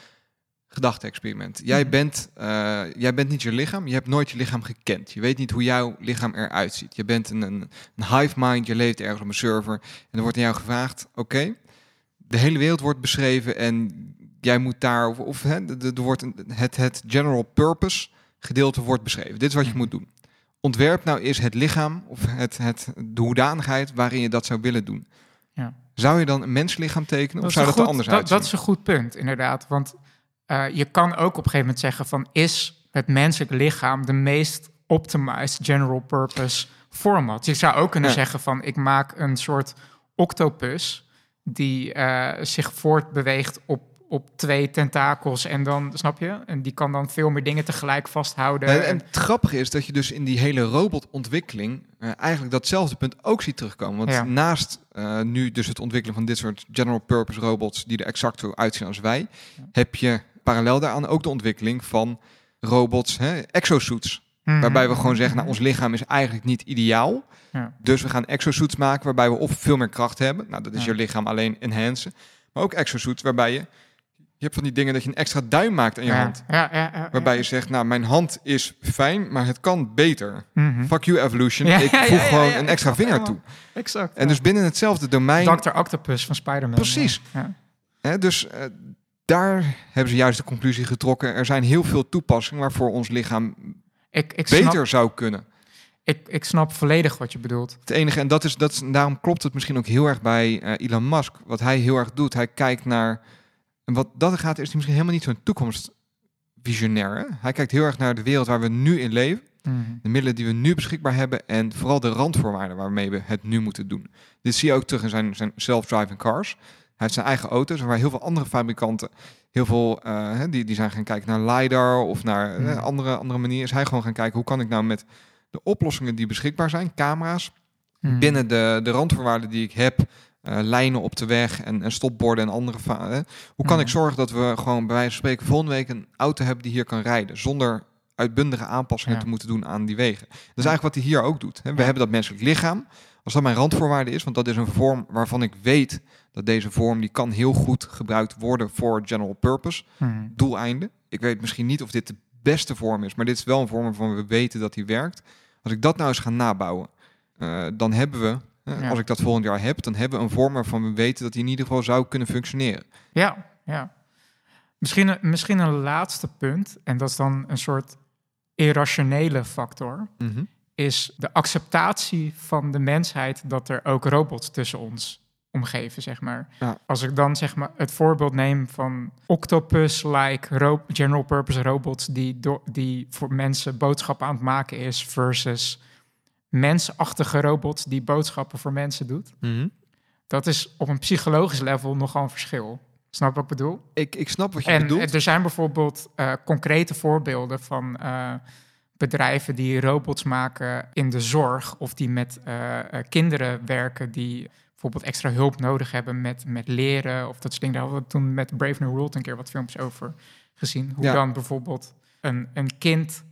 gedachte-experiment. Jij, Mhm. bent, eh, jij bent niet je lichaam, je hebt nooit je lichaam gekend. Je weet niet hoe jouw lichaam eruit ziet. Je bent een, een, een hive mind, je leeft ergens op een server en er wordt aan jou gevraagd, oké, de hele wereld wordt beschreven en jij moet daar, of, of hè, de- de- er wordt een, het, het general purpose gedeelte wordt beschreven. Dit is wat je Mhm. moet doen. Ontwerp nou is het lichaam of het, het, de hoedanigheid waarin je dat zou willen doen. Ja. Zou je dan een menslichaam tekenen of zou dat er goed- anders dat, uitzien? dat is een goed punt, inderdaad. Want eh, je kan ook op een gegeven moment zeggen van... is het menselijk lichaam de meest optimized general purpose format? Je zou ook kunnen Ja. zeggen van... ik maak een soort octopus die eh, zich voortbeweegt op, op twee tentakels... en dan, snap je? En die kan dan veel meer dingen tegelijk vasthouden. En, en het grappige is dat je dus in die hele robotontwikkeling eh, eigenlijk datzelfde punt ook ziet terugkomen. Want Ja. naast nu dus het ontwikkelen van dit soort general purpose robots die er exact zo uitzien als wij, heb je parallel daaraan ook de ontwikkeling van robots, hè, exosuits. Mhm. Waarbij we gewoon zeggen, nou, ons lichaam is eigenlijk niet ideaal. Ja. Dus we gaan exosuits maken waarbij we of veel meer kracht hebben. Nou, dat is Ja. je lichaam alleen enhancen. Maar ook exosuits waarbij je... Je hebt van die dingen dat je een extra duim maakt aan je ja. hand. Ja, ja, ja, Waarbij je zegt, nou, mijn hand is fijn, maar het kan beter. Mhm. Fuck you, evolution. Ik voeg gewoon een extra vinger toe. Exact. En dus binnen hetzelfde domein... Dr. Octopus van Spider-Man. Precies. Ja. Hè, dus eh, daar hebben ze juist de conclusie getrokken. Er zijn heel veel toepassingen waarvoor ons lichaam Ik, ik beter snap, zou kunnen. ik, ik snap volledig wat je bedoelt. Het enige, en dat is, dat is, daarom klopt het misschien ook heel erg bij eh, Elon Musk. Wat hij heel erg doet, hij kijkt naar... En wat dat gaat, is hij misschien helemaal niet zo'n toekomstvisionair. hè? Hij kijkt heel erg naar de wereld waar we nu in leven. Mhm. de middelen die we nu beschikbaar hebben en vooral de randvoorwaarden waarmee we het nu moeten doen. Dit zie je ook terug in zijn, zijn self-driving cars. Hij heeft zijn eigen auto's, waar heel veel andere fabrikanten, heel veel, hè, die, die zijn gaan kijken naar LiDAR of naar Hmm. andere, andere manieren. Is hij gewoon gaan kijken, hoe kan ik nou met de oplossingen die beschikbaar zijn, camera's, Mhm. binnen de, de randvoorwaarden die ik heb, eh, lijnen op de weg en, en stopborden en andere... hè, hoe kan Mhm. ik zorgen dat we gewoon bij wijze van spreken volgende week een auto hebben die hier kan rijden, zonder uitbundige aanpassingen Ja. te moeten doen aan die wegen. Dat is Ja. eigenlijk wat hij hier ook doet. Hè. We Ja. hebben dat menselijk lichaam. Als dat mijn randvoorwaarde is, want dat is een vorm waarvan ik weet dat deze vorm die kan heel goed gebruikt worden voor general purpose Mhm. doeleinden. Ik weet misschien niet of dit de beste vorm is, maar dit is wel een vorm waarvan we weten dat die werkt. Als ik dat nou eens ga nabouwen, eh, dan hebben we, eh, Ja. als ik dat volgend jaar heb, dan hebben we een vorm waarvan we weten dat die in ieder geval zou kunnen functioneren. Ja, ja. Misschien, een- misschien een laatste punt, en dat is dan een soort irrationele factor, is de acceptatie van de mensheid dat er ook robots tussen ons omgeven, zeg maar. Ja. Als ik dan zeg maar het voorbeeld neem van octopus-like ro- general purpose robots die, do- die voor mensen boodschappen aan het maken is versus mensachtige robots die boodschappen voor mensen doet. Dat is op een psychologisch level nogal een verschil. Snap wat ik bedoel? Ik, ik snap wat je En bedoelt. er zijn bijvoorbeeld eh, concrete voorbeelden van eh, bedrijven die robots maken in de zorg of die met eh, eh, kinderen werken die bijvoorbeeld extra hulp nodig hebben met, met leren of dat soort dingen. Daar hadden we toen met Brave New World een keer wat filmpjes over gezien. Hoe Ja. dan bijvoorbeeld een, een kind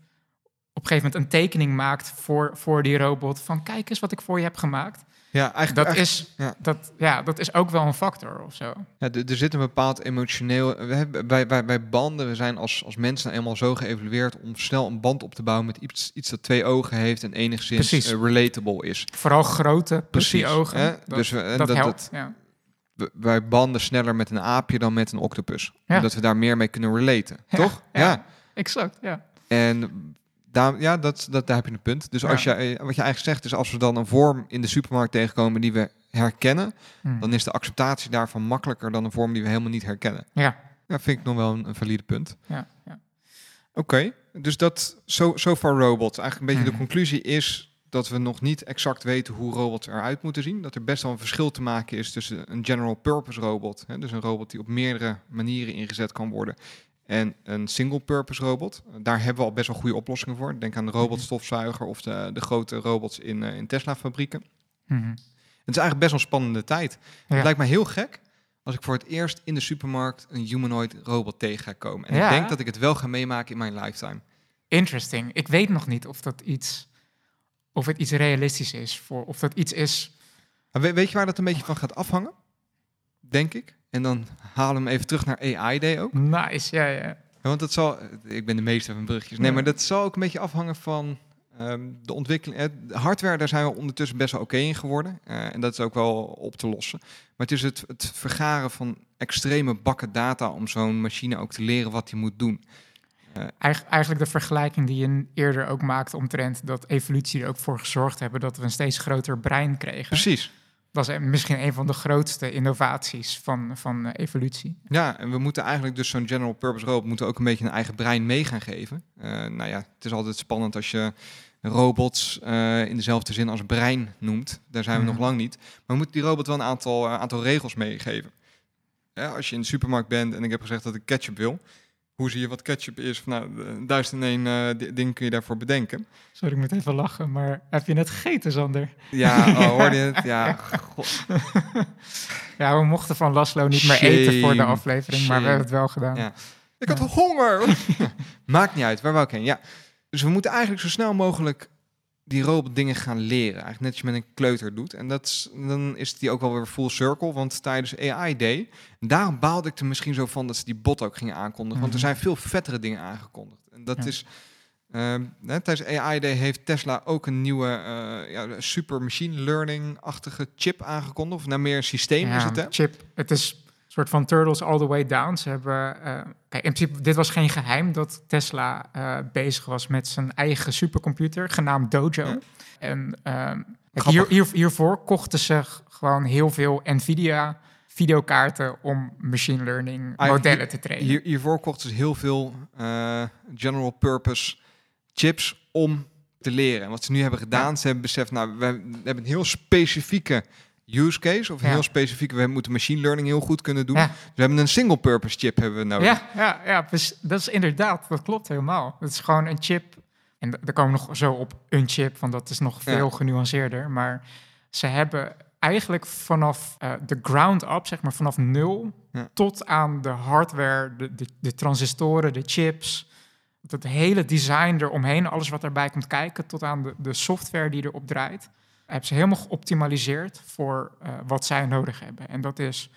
op een gegeven moment een tekening maakt voor, voor die robot van kijk eens wat ik voor je heb gemaakt. Ja, eigenlijk, Dat eigenlijk- is, ja. dat, ja, dat is ook wel een factor of zo. Ja, er, er zit een bepaald emotioneel. We hebben, bij, bij, bij banden, we zijn als, als mensen nou eenmaal zo geëvalueerd om snel een band op te bouwen met iets, iets dat twee ogen heeft en enigszins eh, relatable is. Vooral grote, Precies, ogen. hè? Dat, Dus we- dat, dat- helpt. dat- ja. Wij banden sneller met een aapje dan met een octopus. Ja. Omdat we daar meer mee kunnen relaten. Toch? ja. Exact, ja. En daar, ja, dat, dat, daar heb je een punt. Dus als Ja. je, eh, wat je eigenlijk zegt is, als we dan een vorm in de supermarkt tegenkomen die we herkennen, Hm. dan is de acceptatie daarvan makkelijker dan een vorm die we helemaal niet herkennen. Ja, Dat vind ik nog wel een, een valide punt. ja, ja. Oké, dus dat so, so far robots. Eigenlijk een beetje de conclusie is dat we nog niet exact weten hoe robots eruit moeten zien. Dat er best wel een verschil te maken is tussen een general purpose robot, hè, dus een robot die op meerdere manieren ingezet kan worden, en een single purpose robot. Daar hebben we al best wel goede oplossingen voor. Denk aan de robotstofzuiger of de, de grote robots in, eh, in Tesla fabrieken. Mhm. Het is eigenlijk best wel een spannende tijd. Ja. Het lijkt mij heel gek als ik voor het eerst in de supermarkt een humanoid robot tegen ga komen. En Ja. ik denk dat ik het wel ga meemaken in mijn lifetime. Interesting. Ik weet nog niet of dat iets, of het iets realistisch is, voor, of dat iets is. We- weet je waar dat een beetje van gaat afhangen? Denk ik. En dan halen we hem even terug naar AI Day ook. Nice, ja, ja. want dat zal, ik ben de meester van brugjes. Nee, Ja. maar dat zal ook een beetje afhangen van ehm, de ontwikkeling. eh, de hardware, daar zijn we ondertussen best wel oké in geworden. Eh, en dat is ook wel op te lossen. Maar het is het, het vergaren van extreme bakken data om zo'n machine ook te leren wat hij moet doen. Eigen- eigenlijk de vergelijking die je eerder ook maakte omtrent dat evolutie er ook voor gezorgd hebben dat we een steeds groter brein kregen. Precies. Dat is misschien een van de grootste innovaties van, van evolutie. Ja, en we moeten eigenlijk dus zo'n general purpose robot moeten ook een beetje een eigen brein mee gaan geven. Eh, nou ja, het is altijd spannend als je robots eh, in dezelfde zin als brein noemt. Daar zijn we nog lang niet. Maar we moeten die robot wel een aantal, eh, aantal regels meegeven. Ja, als je in de supermarkt bent en ik heb gezegd dat ik ketchup wil. Hoe zie je wat ketchup is? Van, nou, eh, duizend en één eh, di- ding kun je daarvoor bedenken. Sorry, ik moet even lachen, maar heb je net gegeten, Sander? Ja, oh, hoorde je het? Ja, [laughs] god. Ja, we mochten van Laszlo niet meer eten voor de Shame. aflevering, maar we hebben het wel gedaan. Ja. Ik had Ja. honger. [laughs] Maakt niet uit, waar wou ik heen? Ja. Dus we moeten eigenlijk zo snel mogelijk die robot dingen gaan leren. Eigenlijk net als je met een kleuter doet. En dat is, dan is die ook wel weer full circle. Want tijdens AI Day, daarom baalde ik er misschien zo van dat ze die bot ook gingen aankondigen. Want er Mhm. zijn veel vettere dingen aangekondigd. En dat Ja. is... hè, tijdens AI Day heeft Tesla ook een nieuwe eh, ja, super machine learning-achtige chip aangekondigd. Of nou meer een systeem is het, hè? Chip, het is soort van turtles all the way down. Ze hebben, eh, kijk, in principe, dit was geen geheim dat Tesla eh, bezig was met zijn eigen supercomputer, genaamd Dojo. Ja. En ehm, hier, hier, hiervoor kochten ze gewoon heel veel Nvidia videokaarten om machine learning Ah, modellen hier- te trainen. Hier, hiervoor kochten ze heel veel eh, general purpose chips om te leren. En wat ze nu hebben gedaan, ze hebben beseft, nou, we hebben een heel specifieke use case, of Ja. heel specifieke, we moeten machine learning heel goed kunnen doen. Ja. Dus we hebben een single purpose chip hebben we nodig. Ja, ja, ja dus dat is inderdaad, dat klopt helemaal. Het is gewoon een chip. En daar komen we nog zo op een chip, want dat is nog Ja. veel genuanceerder. Maar ze hebben eigenlijk vanaf eh, de ground up, zeg maar vanaf nul, tot aan de hardware, de, de, de transistoren, de chips, het hele design eromheen, alles wat erbij komt kijken, tot aan de, de software die erop draait, hebben ze helemaal geoptimaliseerd voor eh, wat zij nodig hebben. En dat is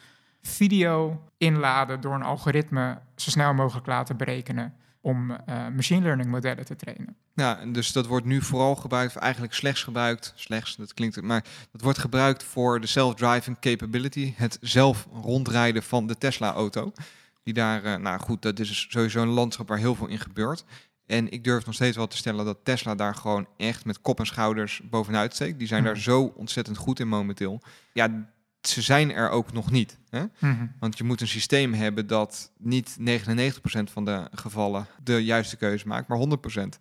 video inladen door een algoritme zo snel mogelijk laten berekenen om eh, machine learning modellen te trainen. Ja, dus dat wordt nu vooral gebruikt, of eigenlijk slechts gebruikt, slechts, dat klinkt, maar dat wordt gebruikt voor de self-driving capability, het zelf rondrijden van de Tesla-auto. Die daar, eh, nou goed, dat is dus sowieso een landschap waar heel veel in gebeurt. En ik durf nog steeds wel te stellen dat Tesla daar gewoon echt met kop en schouders bovenuit steekt. Die zijn Mhm. daar zo ontzettend goed in momenteel. Ja, ze zijn er ook nog niet. Hè? Mhm. Want je moet een systeem hebben dat niet 99% van de gevallen de juiste keuze maakt, maar 100%.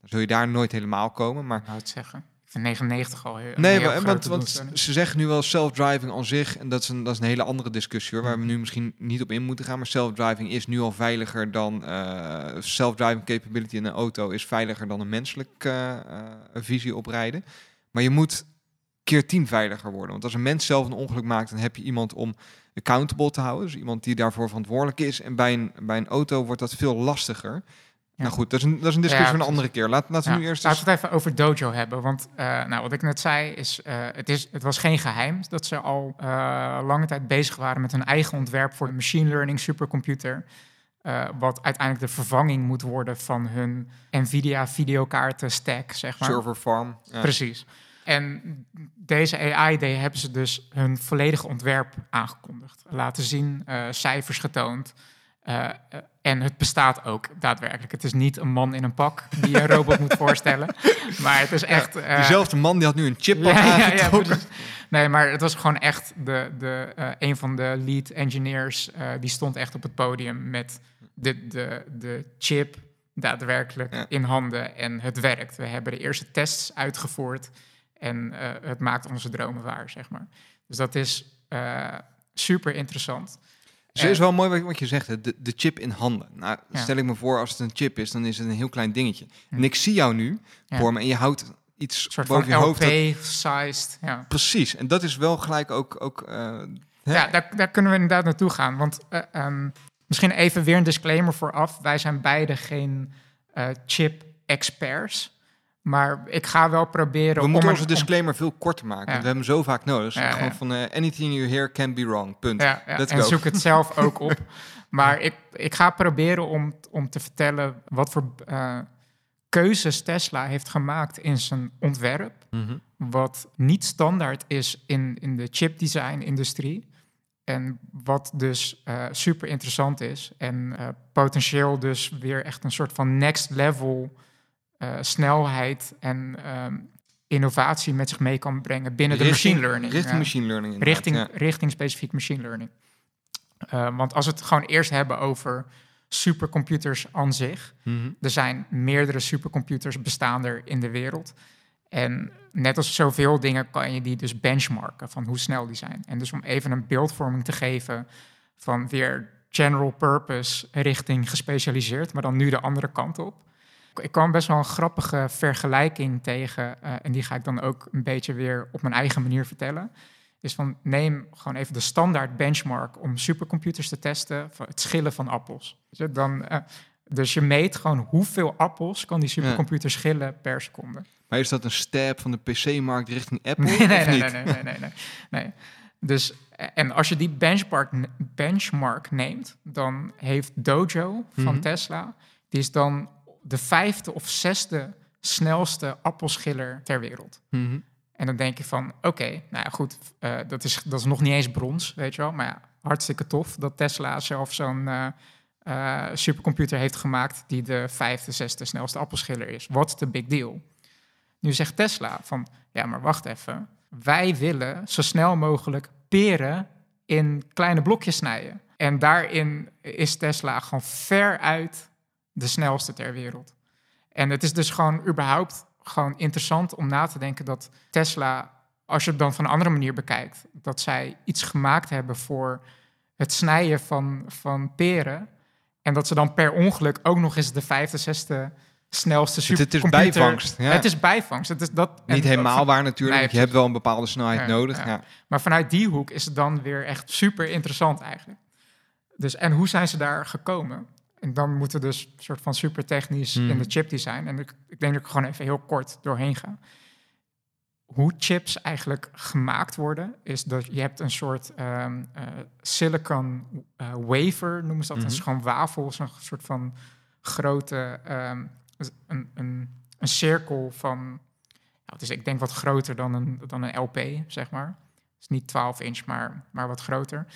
Dan zul je daar nooit helemaal komen. Maar Ik wou het zeggen. Ik vind 99 al heel, nee, maar, want, want ze zeggen nu wel self-driving aan zich. En dat is, een, dat is een hele andere discussie hoor, waar we nu misschien niet op in moeten gaan. Maar self-driving is nu al veiliger dan eh, self-driving capability in een auto is veiliger dan een menselijke eh, eh, visie op rijden. Maar je moet keer tien veiliger worden. Want als een mens zelf een ongeluk maakt, dan heb je iemand om accountable te houden. Dus iemand die daarvoor verantwoordelijk is. En bij een, bij een auto wordt dat veel lastiger. Nou goed, dat is een, dat is een discussie voor een andere keer. Laat, laten we nu eerst laten we het even over Dojo hebben. Want eh, nou, wat ik net zei, is, eh, het is het was geen geheim dat ze al eh, lange tijd bezig waren met hun eigen ontwerp voor de machine learning supercomputer. wat uiteindelijk de vervanging moet worden van hun Nvidia videokaarten stack, zeg maar. Server farm. Ja. Precies. En deze AI Day hebben ze dus hun volledige ontwerp aangekondigd. Laten zien, cijfers getoond. Eh, en het bestaat ook daadwerkelijk. Het is niet een man in een pak die een robot moet voorstellen. [laughs] Maar het is echt... eh, Diezelfde man die had nu een chip ja, ja, ja. Nee, maar het was gewoon echt de, de, eh, een van de lead engineers. eh, die stond echt op het podium met de, de, de chip daadwerkelijk Ja. in handen. En het werkt. We hebben de eerste tests uitgevoerd. En het maakt onze dromen waar, zeg maar. Dus dat is super interessant. Dus is wel mooi wat, je zegt, de, de chip in handen. Nou, stel ik me voor, als het een chip is, dan is het een heel klein dingetje. En ik zie jou nu voor me en je houdt iets Een soort boven van je hoofd. dat- LP-sized. Ja. precies, en dat is wel gelijk ook... ook eh? Ja, daar, daar kunnen we inderdaad naartoe gaan. Want eh, ehm, misschien even weer een disclaimer vooraf. Wij zijn beide geen eh, chip-experts. Maar ik ga wel proberen We om... moeten onze om- disclaimer veel korter maken. Ja. We hebben hem zo vaak nodig. Ja, gewoon ja. van eh, anything you hear can be wrong. Punt. En go. zoek het zelf [laughs] ook op. Maar ik, ik ga proberen om, om te vertellen wat voor eh, keuzes Tesla heeft gemaakt in zijn ontwerp. Mhm. Wat niet standaard is in, in de chipdesign-industrie. En wat dus eh, super interessant is. En potentieel dus weer echt een soort van next level eh, snelheid en ehm, innovatie met zich mee kan brengen binnen de machine learning. Richting machine learning. richting, ja. richting specifiek machine learning. Eh, want als we het gewoon eerst hebben over supercomputers aan zich. Mhm. Er zijn meerdere supercomputers bestaan er in de wereld. En net als zoveel dingen kan je die dus benchmarken van hoe snel die zijn. En dus om even een beeldvorming te geven van weer general purpose richting gespecialiseerd, maar dan nu de andere kant op. Ik kwam best wel een grappige vergelijking tegen, eh, en die ga ik dan ook een beetje weer op mijn eigen manier vertellen. Is van neem gewoon even de standaard benchmark om supercomputers te testen, het schillen van appels. Dan, eh, dus je meet gewoon hoeveel appels kan die supercomputer schillen per seconde. Maar is dat een step van de PC-markt richting [laughs] Apple? Nee, nee, nee, nee, nee, nee. Dus, eh, en als je die benchmark, benchmark neemt, dan heeft Dojo van Mhm. Tesla, die is dan de vijfde of zesde snelste appelschiller ter wereld. Mhm. En dan denk je van, oké, nou ja, goed, eh, dat, is, dat is nog niet eens brons, weet je wel. Maar ja, hartstikke tof dat Tesla zelf zo'n eh, eh, supercomputer heeft gemaakt... die de vijfde, zesde snelste appelschiller is. What's the big deal? Nu zegt Tesla van, ja, maar wacht even. Wij willen zo snel mogelijk peren in kleine blokjes snijden. En daarin is Tesla gewoon veruit de snelste ter wereld. En het is dus gewoon überhaupt gewoon interessant om na te denken dat Tesla, als je het dan van een andere manier bekijkt, dat zij iets gemaakt hebben voor het snijden van, van peren. En dat ze dan per ongeluk ook nog eens de vijfde, zesde snelste Het, het is supercomputer... bijvangst. Ja. Het is bijvangst. Het is dat, niet helemaal waar natuurlijk. Nee, je hebt wel een bepaalde snelheid Ja, nodig. Ja. Maar vanuit die hoek is het dan weer echt super interessant eigenlijk. Dus, en hoe zijn ze daar gekomen? En dan moeten we dus een soort van super technisch in de chipdesign. En ik, ik denk dat ik gewoon even heel kort doorheen ga. Hoe chips eigenlijk gemaakt worden, is dat je hebt een soort ehm, eh, silicon eh, wafer, noemen ze dat. Dat is Mhm. gewoon wafel, zo'n soort van grote, ehm, een, een, een cirkel van, het is ik denk wat groter dan een, dan een LP, zeg maar. Het is niet 12 inch, maar, maar wat groter.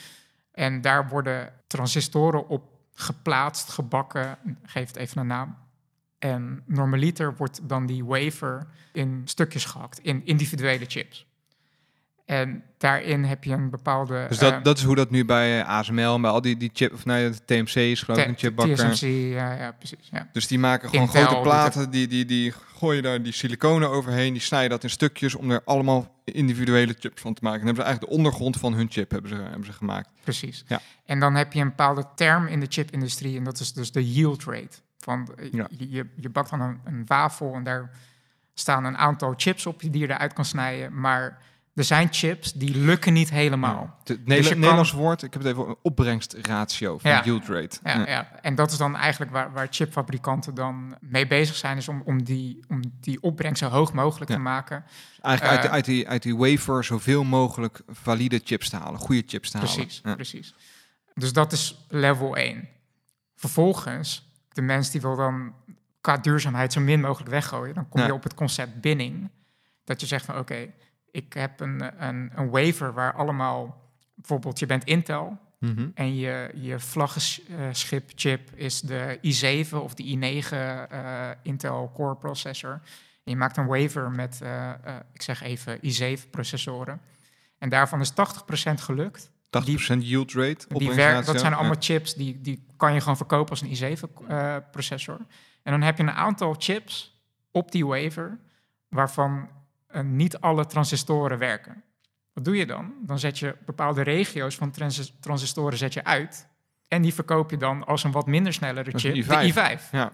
En daar worden transistoren op geplaatst, gebakken, geef het even een naam. En normaliter wordt dan die wafer in stukjes gehakt, in individuele chips. En daarin heb je een bepaalde... Dus dat, eh, dat is hoe dat nu bij ASML en bij al die, die chip, of nee, de TMC is geloof ik een chipbakker. TSMC, ja, ja, precies. Ja. Dus die maken gewoon Intel grote platen, die, die, die gooien daar die siliconen overheen, die snijden dat in stukjes om er allemaal individuele chips van te maken. En hebben ze eigenlijk de ondergrond van hun chip hebben ze, hebben ze gemaakt. Precies. Ja. En dan heb je een bepaalde term in de chipindustrie en dat is dus de yield rate. Van, eh, Ja. je, je bakt dan een, een wafel en daar staan een aantal chips op die je eruit kan snijden. Maar er zijn chips die lukken niet helemaal. Het Dus je kan- Nederlands woord, ik heb het even opbrengstratio van Ja. yield rate. Ja, Ja. ja. En dat is dan eigenlijk waar, waar chipfabrikanten dan mee bezig zijn, is om, om, die, om die opbrengst zo hoog mogelijk te maken. Eigenlijk uit, Eh, de, uit, die, uit die wafer zoveel mogelijk valide chips te halen, goede chips te halen. Precies, precies. Dus dat is level 1. Vervolgens, de mens die wil dan qua duurzaamheid zo min mogelijk weggooien, dan kom je op het concept binning. Dat je zegt van oké, ik heb een, een, een wafer waar allemaal, bijvoorbeeld je bent Intel Mhm. en je, je vlaggenschip chip is de i7 of de i9 eh, Intel Core processor. En je maakt een wafer met, eh, eh, ik zeg even, i7 processoren. En daarvan is 80% gelukt. 80% yield rate. Die opbrengstratio. dat zijn allemaal Ja. chips die, die kan je gewoon verkopen als een i7-processor. en dan heb je een aantal chips op die wafer waarvan niet alle transistoren werken. Wat doe je dan? Dan zet je bepaalde regio's van transis- transistoren zet je uit. En die verkoop je dan als een wat minder snellere chip, de i5. i5. Ja.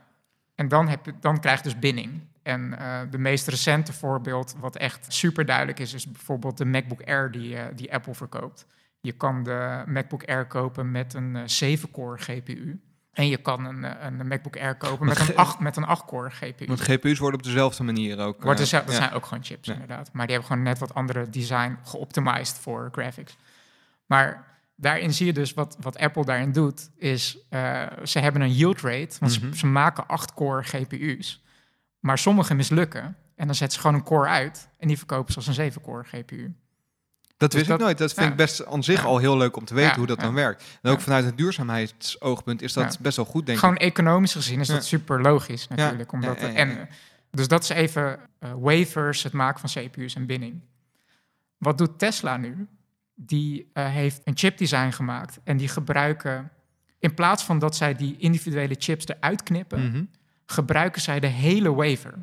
En dan, heb je, dan krijg je dus binning. En eh, de meest recente voorbeeld, wat echt super duidelijk is, is bijvoorbeeld de MacBook Air die, eh, die Apple verkoopt. Je kan de MacBook Air kopen met een eh, 7-core GPU. En je kan een, eh, een MacBook Air kopen met een, ge- 8, met een 8-core GPU. Want GPU's worden op dezelfde manier ook. Wordt eh, dus, dat ja. zijn ook gewoon chips, Ja. inderdaad. Maar die hebben gewoon net wat andere design geoptimized voor graphics. Maar daarin zie je dus wat, wat Apple daarin doet, is eh, ze hebben een yield rate, want Mhm. ze, ze maken 8-core GPU's. Maar sommige mislukken. En dan zetten ze gewoon een core uit en die verkopen ze als een 7-core GPU. Dat Dus wist dat- ik nooit. Dat vind ja. ik best aan zich Ja. al heel leuk om te weten Ja, hoe dat dan werkt. En ook vanuit het duurzaamheidsoogpunt is dat best wel goed, denk Gewoon ik. economisch gezien is dat super logisch natuurlijk. Omdat En, ja. dus dat is even eh, wafers, het maken van CPU's en binding. Wat doet Tesla nu? Die eh, heeft een chipdesign gemaakt en die gebruiken... In plaats van dat zij die individuele chips eruit knippen... Mhm. gebruiken zij de hele wafer.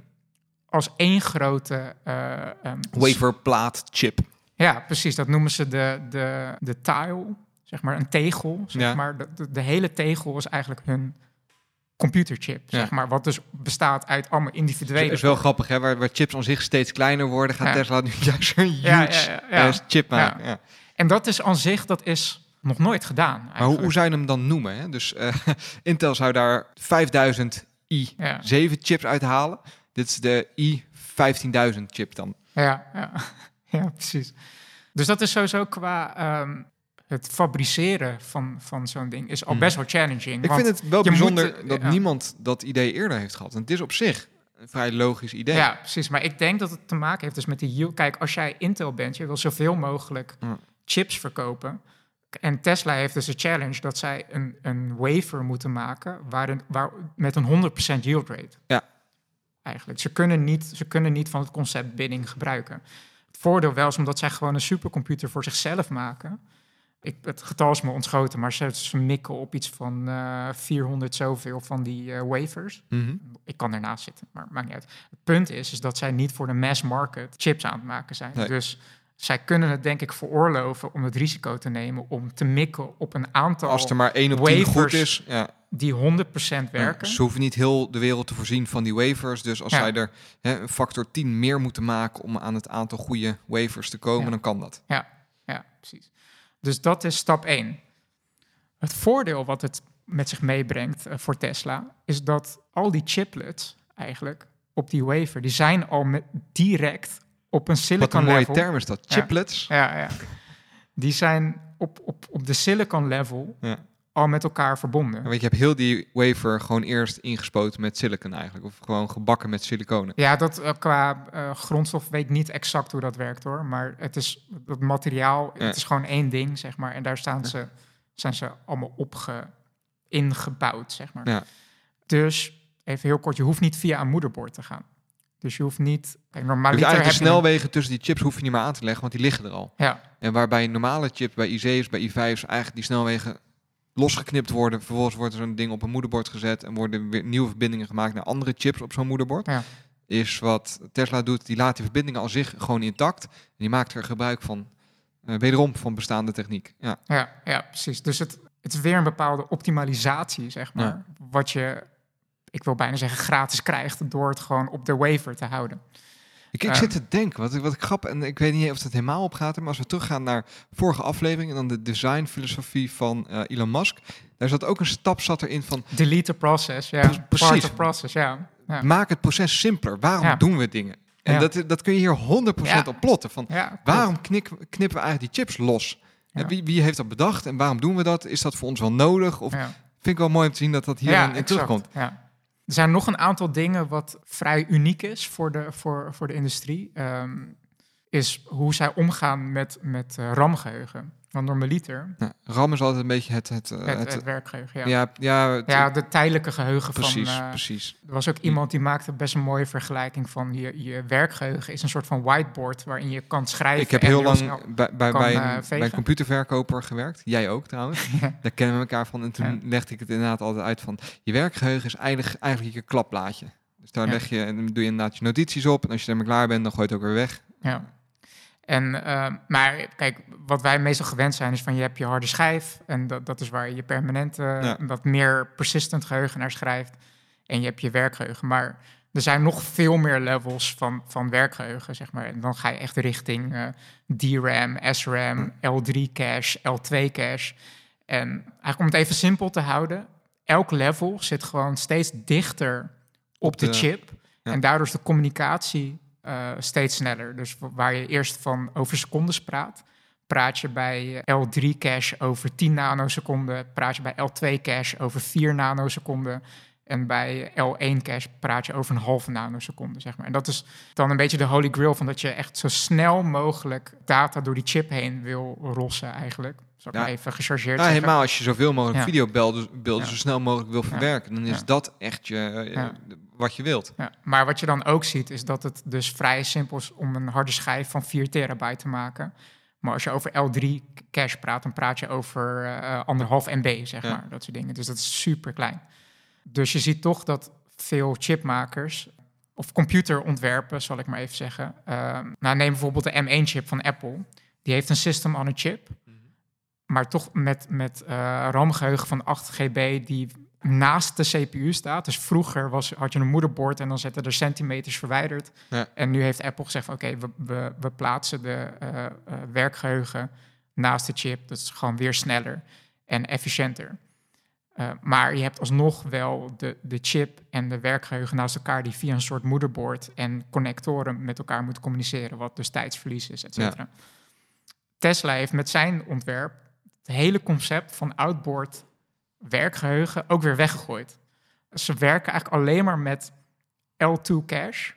Als één grote... eh, ehm, Waferplaat chip. Ja, precies. Dat noemen ze de, de, de tile, zeg maar, een tegel. Zeg Ja. maar. De, de, de hele tegel is eigenlijk hun computerchip, Ja. zeg maar. Wat dus bestaat uit allemaal Het individuele... is wel grappig, hè? Waar, waar chips aan zich steeds kleiner worden, gaat Ja. Tesla nu [laughs] juist een huge Ja, ja, ja, ja. eh, chip maken. Ja. En dat is aan zich, dat is nog nooit gedaan Maar hoe, hoe zou je hem dan noemen? Hè? Dus eh, [laughs] Intel zou daar 5000 i7 Ja, chips uithalen. Dit is de i15000 chip dan. ja, ja. [laughs] [laughs] ja, precies. Dus dat is sowieso qua... ehm, het fabriceren van, van zo'n ding is al Hmm. best wel challenging. Ik vind het wel bijzonder moet, dat ja. niemand dat idee eerder heeft gehad. En het is op zich een vrij logisch idee. Ja, precies. Maar ik denk dat het te maken heeft dus met die yield. Kijk, als jij Intel bent, je wil zoveel mogelijk chips verkopen. En Tesla heeft dus een challenge dat zij een, een wafer moeten maken waarin, waar, met een 100% yield rate. Ja. Eigenlijk. Ze kunnen, niet, ze kunnen niet van het concept bidding gebruiken. Voordeel wel is omdat zij gewoon een supercomputer voor zichzelf maken. Ik, het getal is me ontschoten, maar ze, ze mikken op iets van eh 400 zoveel van die eh, wafers Mhm. ik kan ernaast zitten, maar maakt niet uit. Het punt is, is dat zij niet voor de mass market chips aan het maken zijn. Nee. Dus zij kunnen het denk ik veroorloven om het risico te nemen om te mikken op een aantal Als er maar één op tien goed wafers is. Ja, die 100% werken. Ze hoeven niet heel de wereld te voorzien van die wafers. Dus als Ja. zij er hè, een factor 10 meer moeten maken om aan het aantal goede wafers te komen, Ja. dan kan dat. Ja, ja, precies. Dus dat is stap 1. Het voordeel wat het met zich meebrengt eh, voor Tesla is dat al die chiplets eigenlijk op die wafer, die zijn al met, direct op een Wat silicon een mooie level. term is dat. Chiplets. Ja, ja. Die zijn op, op, op de silicon level Ja. Al met elkaar verbonden. Weet je, hebt heel die wafer gewoon eerst ingespoten met silicon eigenlijk. Of gewoon gebakken met siliconen. Ja, dat eh, qua eh, grondstof weet ik niet exact hoe dat werkt hoor. Maar het is het materiaal, Ja. het is gewoon één ding, zeg maar. En daar staan ze, zijn ze allemaal opge, ingebouwd, zeg maar. Ja. Dus, even heel kort, je hoeft niet via een moederbord te gaan. Dus je hoeft niet... Kijk, Dus normaliter eigenlijk de een- snelwegen tussen die chips hoef je niet meer aan te leggen, want die liggen er al. Ja, En waarbij normale chips, bij i7's, bij i5's, eigenlijk die snelwegen losgeknipt worden. Vervolgens wordt er zo'n ding op een moederbord gezet en worden weer nieuwe verbindingen gemaakt naar andere chips op zo'n moederbord. Ja. Is wat Tesla doet, die laat die verbindingen al zich gewoon intact. En die maakt er gebruik van, eh, wederom van bestaande techniek. Ja. Ja, ja, precies. Dus het, het is weer een bepaalde optimalisatie, zeg maar. Ja. Wat je, ik wil bijna zeggen, gratis krijgt door het gewoon op de wafer te houden. Ik, ik zit te denken, wat ik, wat ik grap, en ik weet niet of het helemaal opgaat, maar als we teruggaan naar vorige aflevering en dan de designfilosofie van eh, Elon Musk, daar zat ook een stap zat erin van Delete the process, ja. Pre- precies. Part of process, ja. maak het proces simpeler. Waarom Ja. doen we dingen? En Ja. dat, dat kun je hier 100% Ja. op plotten. Van, waarom knik, knippen we eigenlijk die chips los? En Wie, wie heeft dat bedacht en waarom doen we dat? Is dat voor ons wel nodig? Of vind ik wel mooi om te zien dat dat hier in, terugkomt. Ja. Er zijn nog een aantal dingen wat vrij uniek is voor de, voor, voor de industrie. Ehm, is hoe zij omgaan met, met eh, RAM-geheugen. Want normaliter, Ja, RAM is altijd een beetje het... het, eh, het, het- het werkgeheugen, ja. ja, ja, het- Ja, de tijdelijke geheugen precies, van... eh, precies. Er was ook iemand die maakte best een mooie vergelijking van je, je werkgeheugen is een soort van whiteboard waarin je kan schrijven. Ik heb heel lang bij, bij, kan, bij, eh, een, bij vegen. een computerverkoper gewerkt. Jij ook trouwens. [laughs] Daar kennen we elkaar van. En toen legde ik het inderdaad altijd uit van... Je werkgeheugen is eigenlijk, eigenlijk je klapblaadje. Dus daar leg je en dan doe je inderdaad je notities op. En als je ermee klaar bent, dan gooi je het ook weer weg. Ja. En, eh, maar kijk, wat wij meestal gewend zijn is van je hebt je harde schijf en dat, dat is waar je permanent eh, Ja. wat meer persistent geheugen naar schrijft. En je hebt je werkgeheugen. Maar er zijn nog veel meer levels van, van werkgeheugen, zeg maar. En dan ga je echt richting eh, DRAM, SRAM, L3 cache, L2 cache. En eigenlijk om het even simpel te houden, elk level zit gewoon steeds dichter op, de, de- chip. ja. En daardoor is de communicatie eh, steeds sneller. Dus wa- waar je eerst van over secondes praat, praat je bij eh, L3 cache over 10 nanoseconden, praat je bij L2 cache over 4 nanoseconden. En bij L1 cache praat je over een halve nanoseconde, zeg maar. En dat is dan een beetje de holy grail van dat je echt zo snel mogelijk data door die chip heen wil rossen eigenlijk. Zal ik Ja. even gechargeerd Ja, zeggen. helemaal als je zoveel mogelijk Ja. videobeelden Ja. zo snel mogelijk wil verwerken, dan is dat echt je, eh. Wat je wilt. Ja, maar wat je dan ook ziet, is dat het dus vrij simpel is om een harde schijf van 4 terabyte te maken. Maar als je over L3 cache praat, dan praat je over eh, anderhalf MB, zeg Ja. maar. Dat soort dingen. Dus dat is super klein. Dus je ziet toch dat veel chipmakers, of computerontwerpen, zal ik maar even zeggen. eh, nou, neem bijvoorbeeld de M1-chip van Apple. Die heeft een system on a chip. Maar toch met, met eh RAM-geheugen van 8 GB die naast de CPU staat. Dus vroeger was, had je een moederbord en dan zetten er centimeters verwijderd. Ja. En nu heeft Apple gezegd oké, we, we, we plaatsen de eh, eh, werkgeheugen naast de chip. Dat is gewoon weer sneller en efficiënter. Eh, maar je hebt alsnog wel de, de chip en de werkgeheugen naast elkaar... die via een soort moederbord en connectoren met elkaar moeten communiceren... wat dus tijdsverlies is, et cetera. Tesla heeft met zijn ontwerp het hele concept van outboard werkgeheugen ook weer weggegooid. Ze werken eigenlijk alleen maar met L2 cache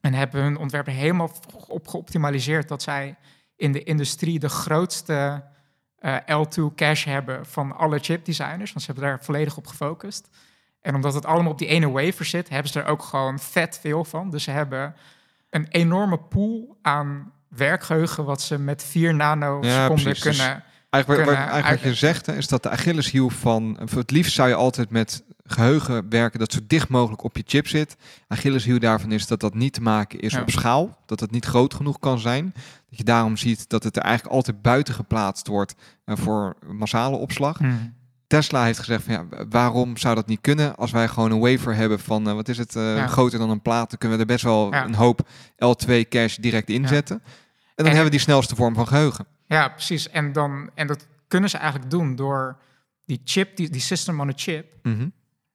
en hebben hun ontwerp er helemaal op geoptimaliseerd dat zij in de industrie de grootste eh, L2 cache hebben van alle chipdesigners, want ze hebben daar volledig op gefocust. En omdat het allemaal op die ene wafer zit, hebben ze er ook gewoon vet veel van. Dus ze hebben een enorme pool aan werkgeheugen wat ze met 4 nanoseconden precies. Dus kunnen Eigenlijk, wat, eigenlijk wat je zegt, hè, is dat de Achilleshiel van... Het liefst zou je altijd met geheugen werken dat zo dicht mogelijk op je chip zit. Achilleshiel daarvan is dat dat niet te maken is Ja. op schaal. Dat het niet groot genoeg kan zijn. Dat je daarom ziet dat het er eigenlijk altijd buiten geplaatst wordt eh, voor massale opslag. Hmm. Tesla heeft gezegd van ja, waarom zou dat niet kunnen als wij gewoon een wafer hebben van eh, wat is het eh, Ja. groter dan een plaat, dan kunnen we er best wel Ja. een hoop L2 cache direct inzetten. En dan hebben we die snelste vorm van geheugen. Ja, precies. En, dan, en dat kunnen ze eigenlijk doen door die chip, die, die system on a chip, Mhm.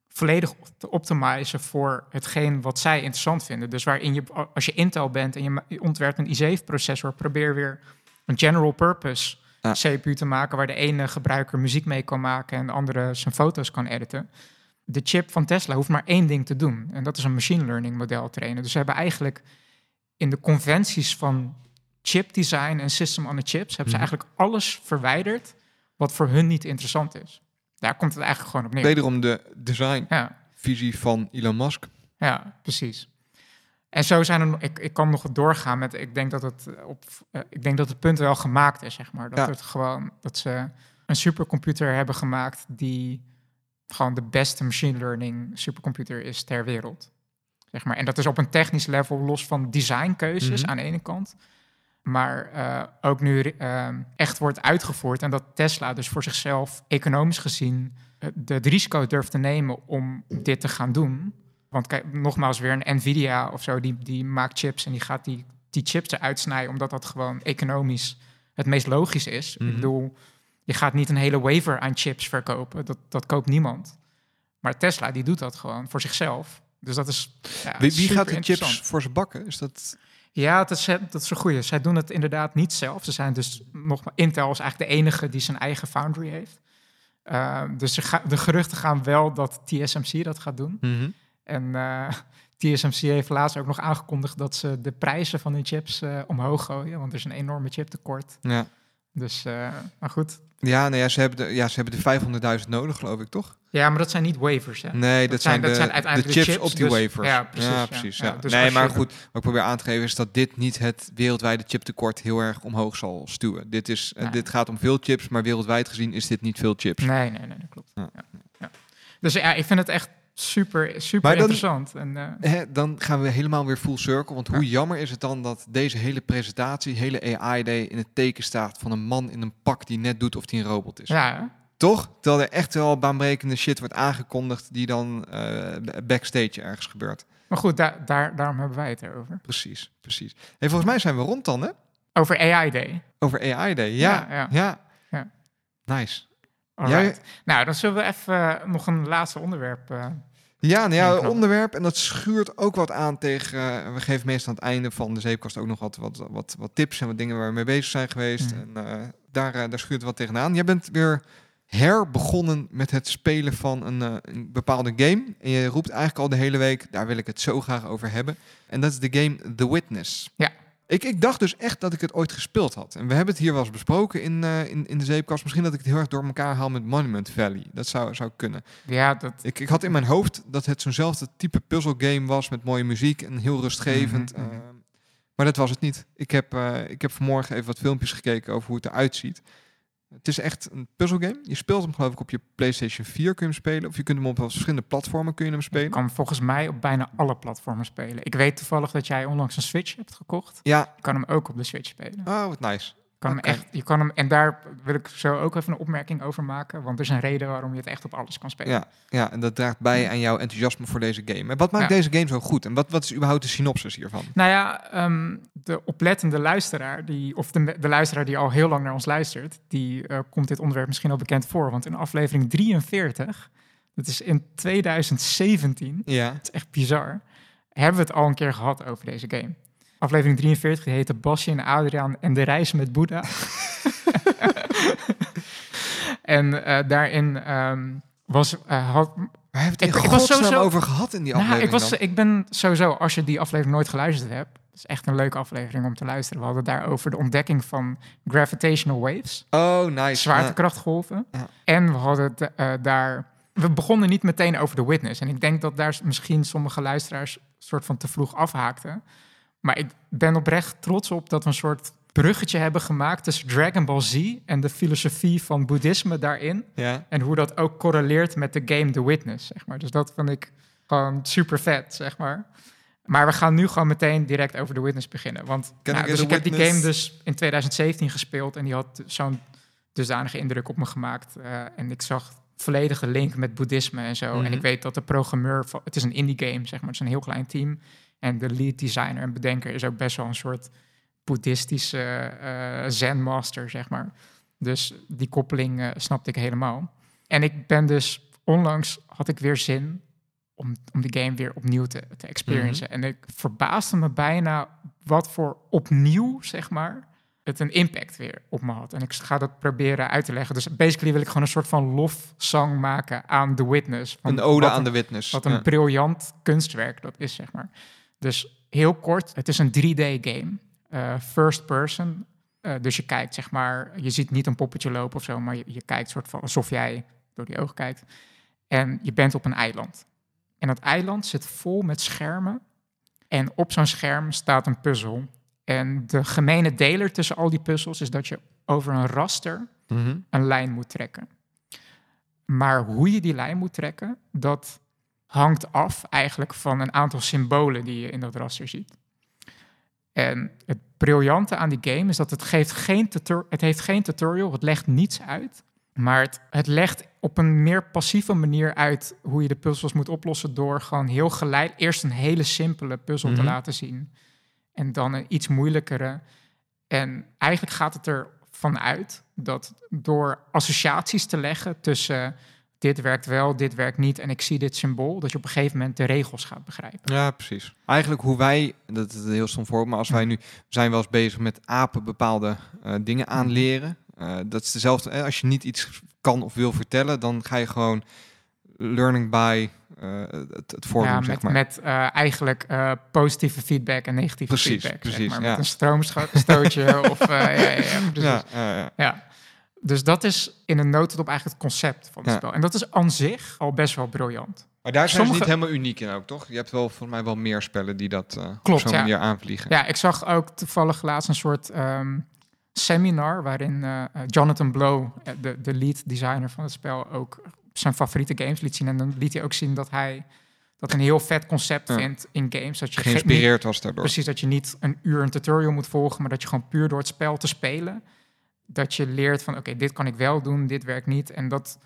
volledig te optimizen voor hetgeen wat zij interessant vinden. Dus waarin je, als je Intel bent en je, ontwerpt een i7-processor, probeer weer een general purpose Ja. CPU te maken waar de ene gebruiker muziek mee kan maken en de andere zijn foto's kan editen. De chip van Tesla hoeft maar één ding te doen en dat is een machine learning model trainen. Dus ze hebben eigenlijk in de conventies van chip design en system on a chips hebben ze Mhm. eigenlijk alles verwijderd wat voor hun niet interessant is. Daar komt het eigenlijk gewoon op neer. Wederom de designvisie Ja, van Elon Musk. ja, precies. En zo zijn er ik, ik kan nog doorgaan met, ik denk dat het eh, op, eh, ik denk dat het punt wel gemaakt is, zeg maar. Dat Ja. het gewoon, dat ze een supercomputer hebben gemaakt die gewoon de beste machine learning supercomputer is ter wereld. Zeg maar. En dat is op een technisch level, los van designkeuzes Mhm. aan de ene kant. Maar eh, ook nu eh, echt wordt uitgevoerd. En dat Tesla dus voor zichzelf economisch gezien eh, de, het risico durft te nemen om dit te gaan doen. Want kijk, nogmaals weer een Nvidia of zo, die, die maakt chips en die gaat die, die chips eruit snijden, omdat dat gewoon economisch het meest logisch is. Mhm. Ik bedoel, je gaat niet een hele waver aan chips verkopen. Dat, dat koopt niemand. Maar Tesla, die doet dat gewoon voor zichzelf. Dus dat is. Ja, Wie, wie gaat de chips voor ze bakken? Is dat... Ja, dat is, dat is een goeie. Zij doen het inderdaad niet zelf. Ze zijn dus nog maar Intel is eigenlijk de enige die zijn eigen foundry heeft. Uh, dus ga, de geruchten gaan wel dat TSMC dat gaat doen. En [laughs] uh, TSMC heeft laatst ook nog aangekondigd dat ze de prijzen van hun chips uh, omhoog gooien, want er is een enorme chiptekort. Ja. Dus, uh, maar goed. Ja, nou ja, ze hebben de, ja, ze hebben de 500.000 nodig, geloof ik, toch? Ja, maar dat zijn niet wafers, hè? Nee, dat, dat zijn, dat de, zijn uiteindelijk de chips, chips op die dus, wafers. Ja, precies. Ja, precies ja. Ja, dus nee, maar goed, wat ik probeer aan te geven is dat dit niet het wereldwijde chiptekort heel erg omhoog zal stuwen. Dit, is, nee. dit gaat om veel chips, maar wereldwijd gezien is dit niet veel chips. Nee, nee, nee, dat klopt. Ja. Ja. Dus ja, ik vind het echt super, super dan, interessant. En, uh, hè, dan gaan we helemaal weer full circle. Want hoe jammer is het dan dat deze hele presentatie, hele AI-day in het teken staat van een man in een pak die net doet of hij een robot is. Ja, Toch? Terwijl er echt wel baanbrekende shit wordt aangekondigd die dan uh, backstage ergens gebeurt. Maar goed, daar, daar, daarom hebben wij het erover. Precies, precies. Hey, volgens mij zijn we rond dan, hè? Over AI Day. Over AI Day, ja. Ja, ja. ja. Nice. Alright. Nou, dan zullen we even eh, nog een laatste onderwerp. Ja, nou ja, onderwerp. En dat schuurt ook wat aan tegen... eh, we geven meestal aan het einde van de zeepkast ook nog wat, wat, wat, wat tips en wat dingen waar we mee bezig zijn geweest. Mm. En eh, daar, eh, daar schuurt wat tegenaan. Jij bent weer herbegonnen met het spelen van een, een bepaalde game. En je roept eigenlijk al de hele week, daar wil ik het zo graag over hebben. En dat is de game The Witness. Ja. Ik, ik dacht dus echt dat ik het ooit gespeeld had. En we hebben het hier wel eens besproken in, eh, in, in de zeepkast. Misschien dat ik het heel erg door elkaar haal met Monument Valley. Dat zou, zou kunnen. ja, dat, Ik, ik had in mijn hoofd dat het zo'nzelfde type puzzelgame was met mooie muziek en heel rustgevend. Mhm, mhm. eh, maar dat was het niet. Ik heb, eh, ik heb vanmorgen even wat filmpjes gekeken over hoe het eruit ziet. Het is echt een puzzelgame. Je speelt hem geloof ik op je PlayStation 4 kun je hem spelen. Of je kunt hem op verschillende platformen kun je hem je spelen. kan volgens mij op bijna alle platformen spelen. Ik weet toevallig dat jij onlangs een Switch hebt gekocht. Ja, Je kan hem ook op de Switch spelen. oh wat nice. Kan hem echt, je kan hem, en daar wil ik zo ook even een opmerking over maken. Want er is een reden waarom je het echt op alles kan spelen. Ja, ja, en dat draagt bij aan jouw enthousiasme voor deze game. En wat maakt Ja. deze game zo goed? En wat, wat is überhaupt de synopsis hiervan? Nou ja, ehm, de oplettende luisteraar, die, of de, de luisteraar die al heel lang naar ons luistert, die eh, komt dit onderwerp misschien al bekend voor. Want in aflevering 43, dat is in 2017, Ja. dat is echt bizar, hebben we het al een keer gehad over deze game. Aflevering 43 die heette Basje en Adriaan en de reis met Boeddha. [laughs] en eh, daarin ehm, was, eh, had, Waar hebben we het Ik- was sowieso- over gehad in die Nou, aflevering ik, was, dan? ik ben sowieso, als je die aflevering nooit geluisterd hebt, het is echt een leuke aflevering om te luisteren. We hadden daar over de ontdekking van gravitational waves, Oh, nice. zwaartekrachtgolven. Ja. En we hadden eh, daar. We begonnen niet meteen over de witness. En ik denk dat daar misschien sommige luisteraars soort van te vroeg afhaakten. Maar ik ben oprecht trots op dat we een soort bruggetje hebben gemaakt tussen Dragon Ball Z en de filosofie van boeddhisme daarin. Ja. En hoe dat ook correleert met de game The Witness, zeg maar. Dus dat vind ik gewoon super vet, zeg maar. Maar we gaan nu gewoon meteen direct over The Witness beginnen. Want nou, dus ik heb die game dus in 2017 gespeeld... en die had zo'n dusdanige indruk op me gemaakt. eh, en ik zag volledige link met boeddhisme en zo. Mhm. En ik weet dat de programmeur... Van, het is een indie game, zeg maar. Het is een heel klein team. En de lead designer en bedenker is ook best wel een soort boeddhistische eh zen-master, zeg maar. Dus die koppeling eh, snapte ik helemaal. En ik ben dus onlangs had ik weer zin om, om die game weer opnieuw te, te experiencen. En ik verbaasde me bijna wat voor opnieuw, zeg maar, het een impact weer op me had. En ik ga dat proberen uit te leggen. Dus basically wil ik gewoon een soort van lofzang maken aan The Witness. Van Een ode aan de een- witness. Wat een Ja. briljant kunstwerk dat is, zeg maar. Dus heel kort, het is een 3D-game. eh, first person. Eh, dus je kijkt, zeg maar, je ziet niet een poppetje lopen of zo, maar je, je kijkt soort van alsof jij door die ogen kijkt. En je bent op een eiland. En dat eiland zit vol met schermen. En op zo'n scherm staat een puzzel. En de gemene deler tussen al die puzzels is dat je over een raster Mhm. een lijn moet trekken. Maar hoe je die lijn moet trekken, dat hangt af eigenlijk van een aantal symbolen die je in dat raster ziet. En het briljante aan die game is dat het, geeft geen het heeft geen tutorial, het legt niets uit. Maar het, het legt op een meer passieve manier uit hoe je de puzzels moet oplossen door gewoon heel geleid eerst een hele simpele puzzel te Mhm. laten zien. En dan een iets moeilijkere. En eigenlijk gaat het ervan uit dat door associaties te leggen tussen dit werkt wel, dit werkt niet en ik zie dit symbool, dat je op een gegeven moment de regels gaat begrijpen. Ja, precies. Eigenlijk hoe wij, dat is heel stom voorbeeld, maar als wij nu we zijn wel eens bezig met apen bepaalde eh, dingen aanleren. Eh, dat is dezelfde. eh, als je niet iets kan of wil vertellen, dan ga je gewoon learning by eh, het, het voordoen, ja, zeg met, maar. met eigenlijk positieve feedback en negatieve Precies, feedback. precies, zeg maar, ja. Met een stroomstootje [laughs] of... ja, ja, ja, precies. ja, ja, ja. Ja. Dus dat is in een notendop eigenlijk het concept van het Ja. spel. En dat is aan zich al best wel briljant. Maar daar zijn Sommige- ze niet helemaal uniek in ook, toch? Je hebt wel volgens mij wel meer spellen die dat eh op Klopt, zo'n ja. manier aanvliegen. Ja, ik zag ook toevallig laatst een soort ehm, seminar waarin eh, eh, Jonathan Blow, de, de lead designer van het spel, ook zijn favoriete games liet zien. En dan liet hij ook zien dat hij dat een heel vet concept Ja. vindt in games. Dat je ge- Geïnspireerd was daardoor. Precies, dat je niet een uur een tutorial moet volgen, maar dat je gewoon puur door het spel te spelen, dat je leert van oké, dit kan ik wel doen, dit werkt niet. En dat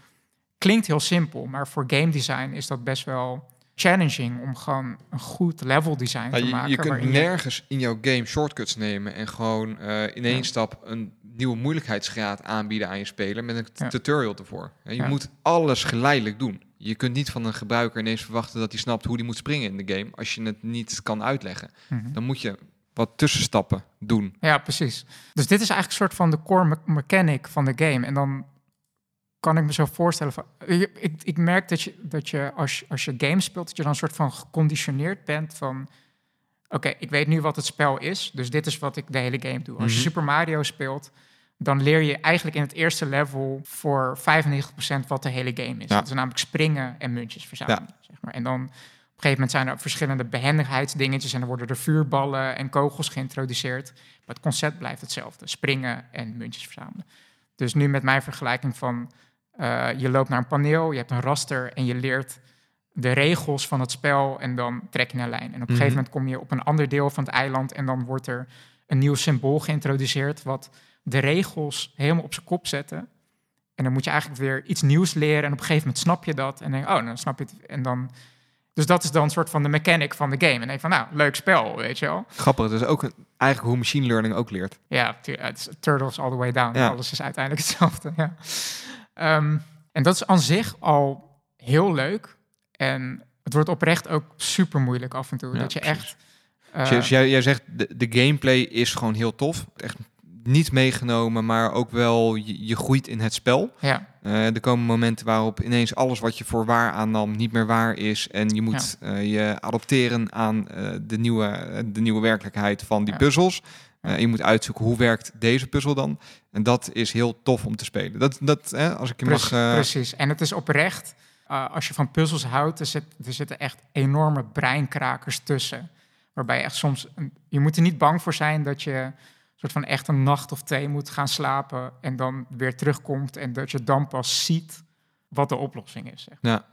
klinkt heel simpel, maar voor game design is dat best wel challenging om gewoon een goed level design te je, maken. je kunt nergens in jouw game shortcuts nemen en gewoon eh, in één Ja. stap een nieuwe moeilijkheidsgraad aanbieden aan je speler met een Ja. tutorial ervoor. En je Ja. moet alles geleidelijk doen. Je kunt niet van een gebruiker ineens verwachten dat hij snapt hoe hij moet springen in de game als je het niet kan uitleggen. Mhm. Dan moet je wat tussenstappen doen. Ja, precies. Dus dit is eigenlijk een soort van de core me- mechanic van de game. En dan kan ik me zo voorstellen van... Ik, ik, ik merk dat je, dat je als, je als je games speelt, dat je dan een soort van geconditioneerd bent van... Oké, ik weet nu wat het spel is, dus dit is wat ik de hele game doe. Als je Mhm. Super Mario speelt, dan leer je eigenlijk in het eerste level voor 95% wat de hele game is. Ja. Dat is namelijk springen en muntjes verzamelen. Zeg maar. En dan een gegeven moment zijn er verschillende behendigheidsdingetjes en dan worden er vuurballen en kogels geïntroduceerd. Maar het concept blijft hetzelfde: springen en muntjes verzamelen. Dus nu met mijn vergelijking van eh, je loopt naar een paneel, je hebt een raster en je leert de regels van het spel en dan trek je een lijn. En op een gegeven Mhm. moment kom je op een ander deel van het eiland en dan wordt er een nieuw symbool geïntroduceerd wat de regels helemaal op zijn kop zetten. En dan moet je eigenlijk weer iets nieuws leren en op een gegeven moment snap je dat en denk oh, dan snap je het. En dan, dus dat is dan een soort van de mechanic van de game. En dan denk van, nou, leuk spel, weet je wel. Grappig, is ook een, eigenlijk hoe machine learning ook leert. Ja, het is turtles all the way down. Ja. Alles is uiteindelijk [laughs] hetzelfde. Ja. Ehm, en dat is aan zich al heel leuk. En het wordt oprecht ook super moeilijk af en toe. Ja, dat je precies. echt. eh, Dus jij, jij zegt, de, de gameplay is gewoon heel tof. Echt niet meegenomen, maar ook wel, je, je groeit in het spel. ja, Eh, er komen momenten waarop ineens alles wat je voor waar aannam niet meer waar is. En je moet eh, je adopteren aan eh, de, nieuwe, de nieuwe werkelijkheid van die Ja. puzzels. Je moet uitzoeken hoe werkt deze puzzel dan. En dat is heel tof om te spelen. Dat, dat, hè, als ik je precies, mag... precies. En het is oprecht. als je van puzzels houdt, er, zit, er zitten echt enorme breinkrakers tussen. Waarbij je echt soms. je moet er niet bang voor zijn dat je soort van echt een nacht of twee moet gaan slapen. En dan weer terugkomt. En dat je dan pas ziet wat de oplossing is. Zeg. Ja.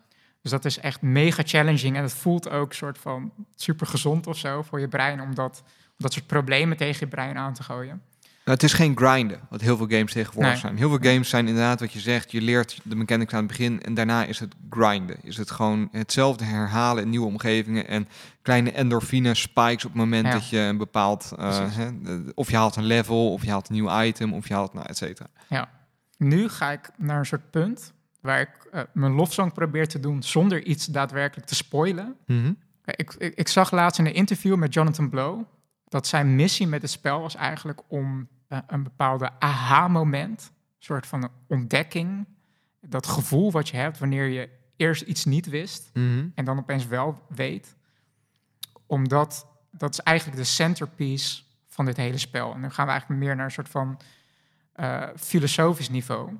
Dus dat is echt mega challenging. En het voelt ook soort van super gezond of zo voor je brein. Om dat, om dat soort problemen tegen je brein aan te gooien. Nou, het is geen grinden, wat heel veel games tegenwoordig Nee. zijn. Heel veel games zijn inderdaad wat je zegt, je leert de mechanics aan het begin en daarna is het grinden. Is het gewoon hetzelfde herhalen in nieuwe omgevingen en kleine endorfine spikes op het moment Ja. dat je een bepaald, eh, hè, of je haalt een level, of je haalt een nieuw item, of je haalt, nou, et cetera. Nu ga ik naar een soort punt waar ik eh, mijn lofzang probeer te doen zonder iets daadwerkelijk te spoilen. Ik, ik, ik zag laatst in een interview met Jonathan Blow dat zijn missie met het spel was eigenlijk om eh, een bepaalde aha-moment, een soort van ontdekking, dat gevoel wat je hebt wanneer je eerst iets niet wist en dan opeens wel weet, omdat dat is eigenlijk de centerpiece van dit hele spel. En dan gaan we eigenlijk meer naar een soort van eh, filosofisch niveau.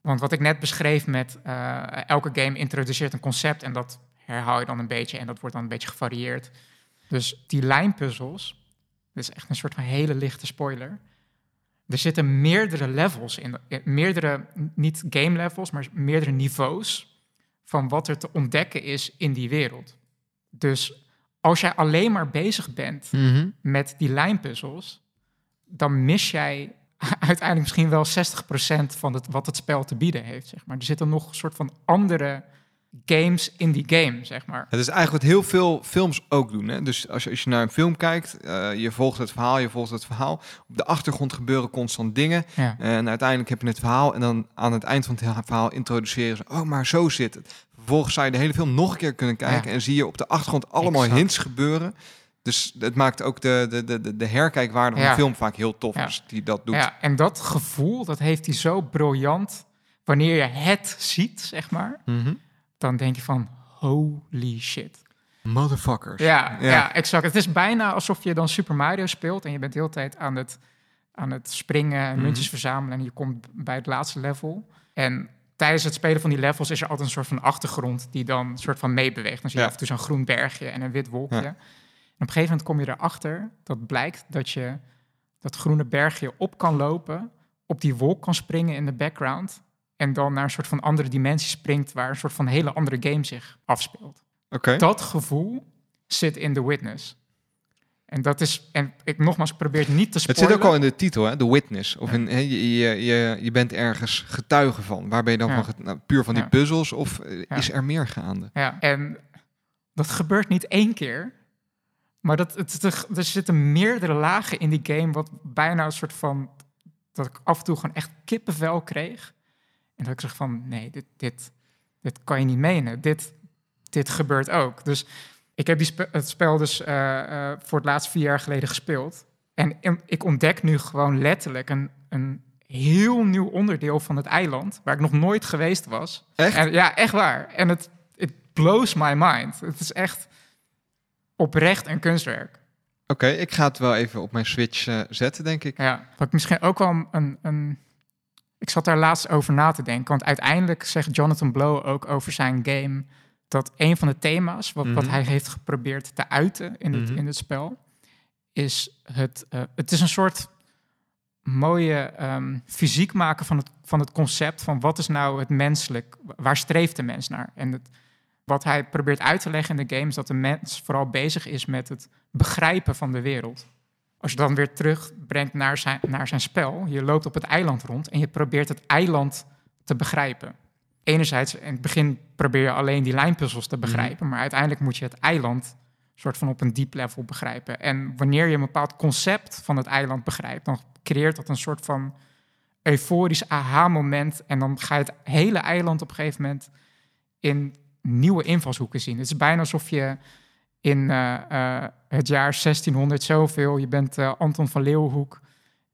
Want wat ik net beschreef met eh, elke game introduceert een concept en dat herhaal je dan een beetje en dat wordt dan een beetje gevarieerd. Dus die lijnpuzzels, dit is echt een soort van hele lichte spoiler. Er zitten meerdere levels in, eh, meerdere, niet game levels, maar meerdere niveaus van wat er te ontdekken is in die wereld. Dus als jij alleen maar bezig bent met die lijnpuzzels, dan mis jij [laughs] uiteindelijk misschien wel 60% van het, wat het spel te bieden heeft. Zeg maar. Er zitten nog een soort van andere games in die game, zeg maar. Het is eigenlijk wat heel veel films ook doen. Hè? Dus als je, als je naar een film kijkt, eh, je volgt het verhaal, je volgt het verhaal. Op de achtergrond gebeuren constant dingen. Ja. En uiteindelijk heb je het verhaal en dan aan het eind van het verhaal introduceren ze, oh, maar zo zit het. Vervolgens zou je de hele film nog een keer kunnen kijken Ja. en zie je op de achtergrond allemaal Exact. hints gebeuren. Dus het maakt ook de, de, de, de, de herkijkwaarde van Ja. de film vaak heel tof als die dat doet. Ja, en dat gevoel, dat heeft hij zo briljant. Wanneer je het ziet, zeg maar, Mhm. Dan denk je van, holy shit. Motherfuckers. Ja, ja. Ja. exact. Het is bijna alsof je dan Super Mario speelt en je bent de hele tijd aan het, aan het springen en Mhm. muntjes verzamelen en je komt bij het laatste level. En tijdens het spelen van die levels is er altijd een soort van achtergrond die dan een soort van meebeweegt. Dan zie je Ja. af en toe zo'n groen bergje en een wit wolkje. Ja. En op een gegeven moment kom je erachter dat blijkt dat je dat groene bergje op kan lopen, op die wolk kan springen in de background en dan naar een soort van andere dimensie springt waar een soort van hele andere game zich afspeelt Oké. dat gevoel zit in The Witness. En dat is, en ik nogmaals probeer het niet te Het spoilen. zit ook al in de titel, hè? The Witness. Of in, je, je, je, je bent ergens getuige van. Waar ben je dan Ja. van? Nou, puur van die Ja. puzzels of eh, is er meer gaande? Ja, en dat gebeurt niet één keer. Maar dat, het, er, er zitten meerdere lagen in die game, wat bijna een soort van... dat ik af en toe gewoon echt kippenvel kreeg. En dat ik zeg van, nee, dit, dit, dit kan je niet menen. Dit, dit gebeurt ook. Dus ik heb die spe- het spel dus eh, eh, voor het laatst vier jaar geleden gespeeld. En en ik ontdek nu gewoon letterlijk een, een heel nieuw onderdeel van het eiland... waar ik nog nooit geweest was. Echt? En, ja, echt waar. En het it blows my mind. Het is echt oprecht een kunstwerk. Oké, ik ga het wel even op mijn Switch eh, zetten, denk ik. Ja, wat ik misschien ook wel een, een... Ik zat daar laatst over na te denken. Want uiteindelijk zegt Jonathan Blow ook over zijn game... dat een van de thema's wat, wat Mhm. hij heeft geprobeerd te uiten in het, Mhm. in het spel... is het... eh, het is een soort mooie ehm, fysiek maken van het, van het concept... van wat is nou het menselijk... waar streeft de mens naar? En het, wat hij probeert uit te leggen in de game... is dat de mens vooral bezig is met het begrijpen van de wereld. Als je dan weer terugbrengt naar zijn, naar zijn spel, je loopt op het eiland rond en je probeert het eiland te begrijpen. Enerzijds, in het begin probeer je alleen die lijnpuzzels te begrijpen, maar uiteindelijk moet je het eiland soort van op een diep level begrijpen. En wanneer je een bepaald concept van het eiland begrijpt, dan creëert dat een soort van euforisch aha-moment. En dan ga je het hele eiland op een gegeven moment in nieuwe invalshoeken zien. Het is bijna alsof je in eh, eh, het jaar 1600 zoveel. Je bent eh, Anton van Leeuwenhoek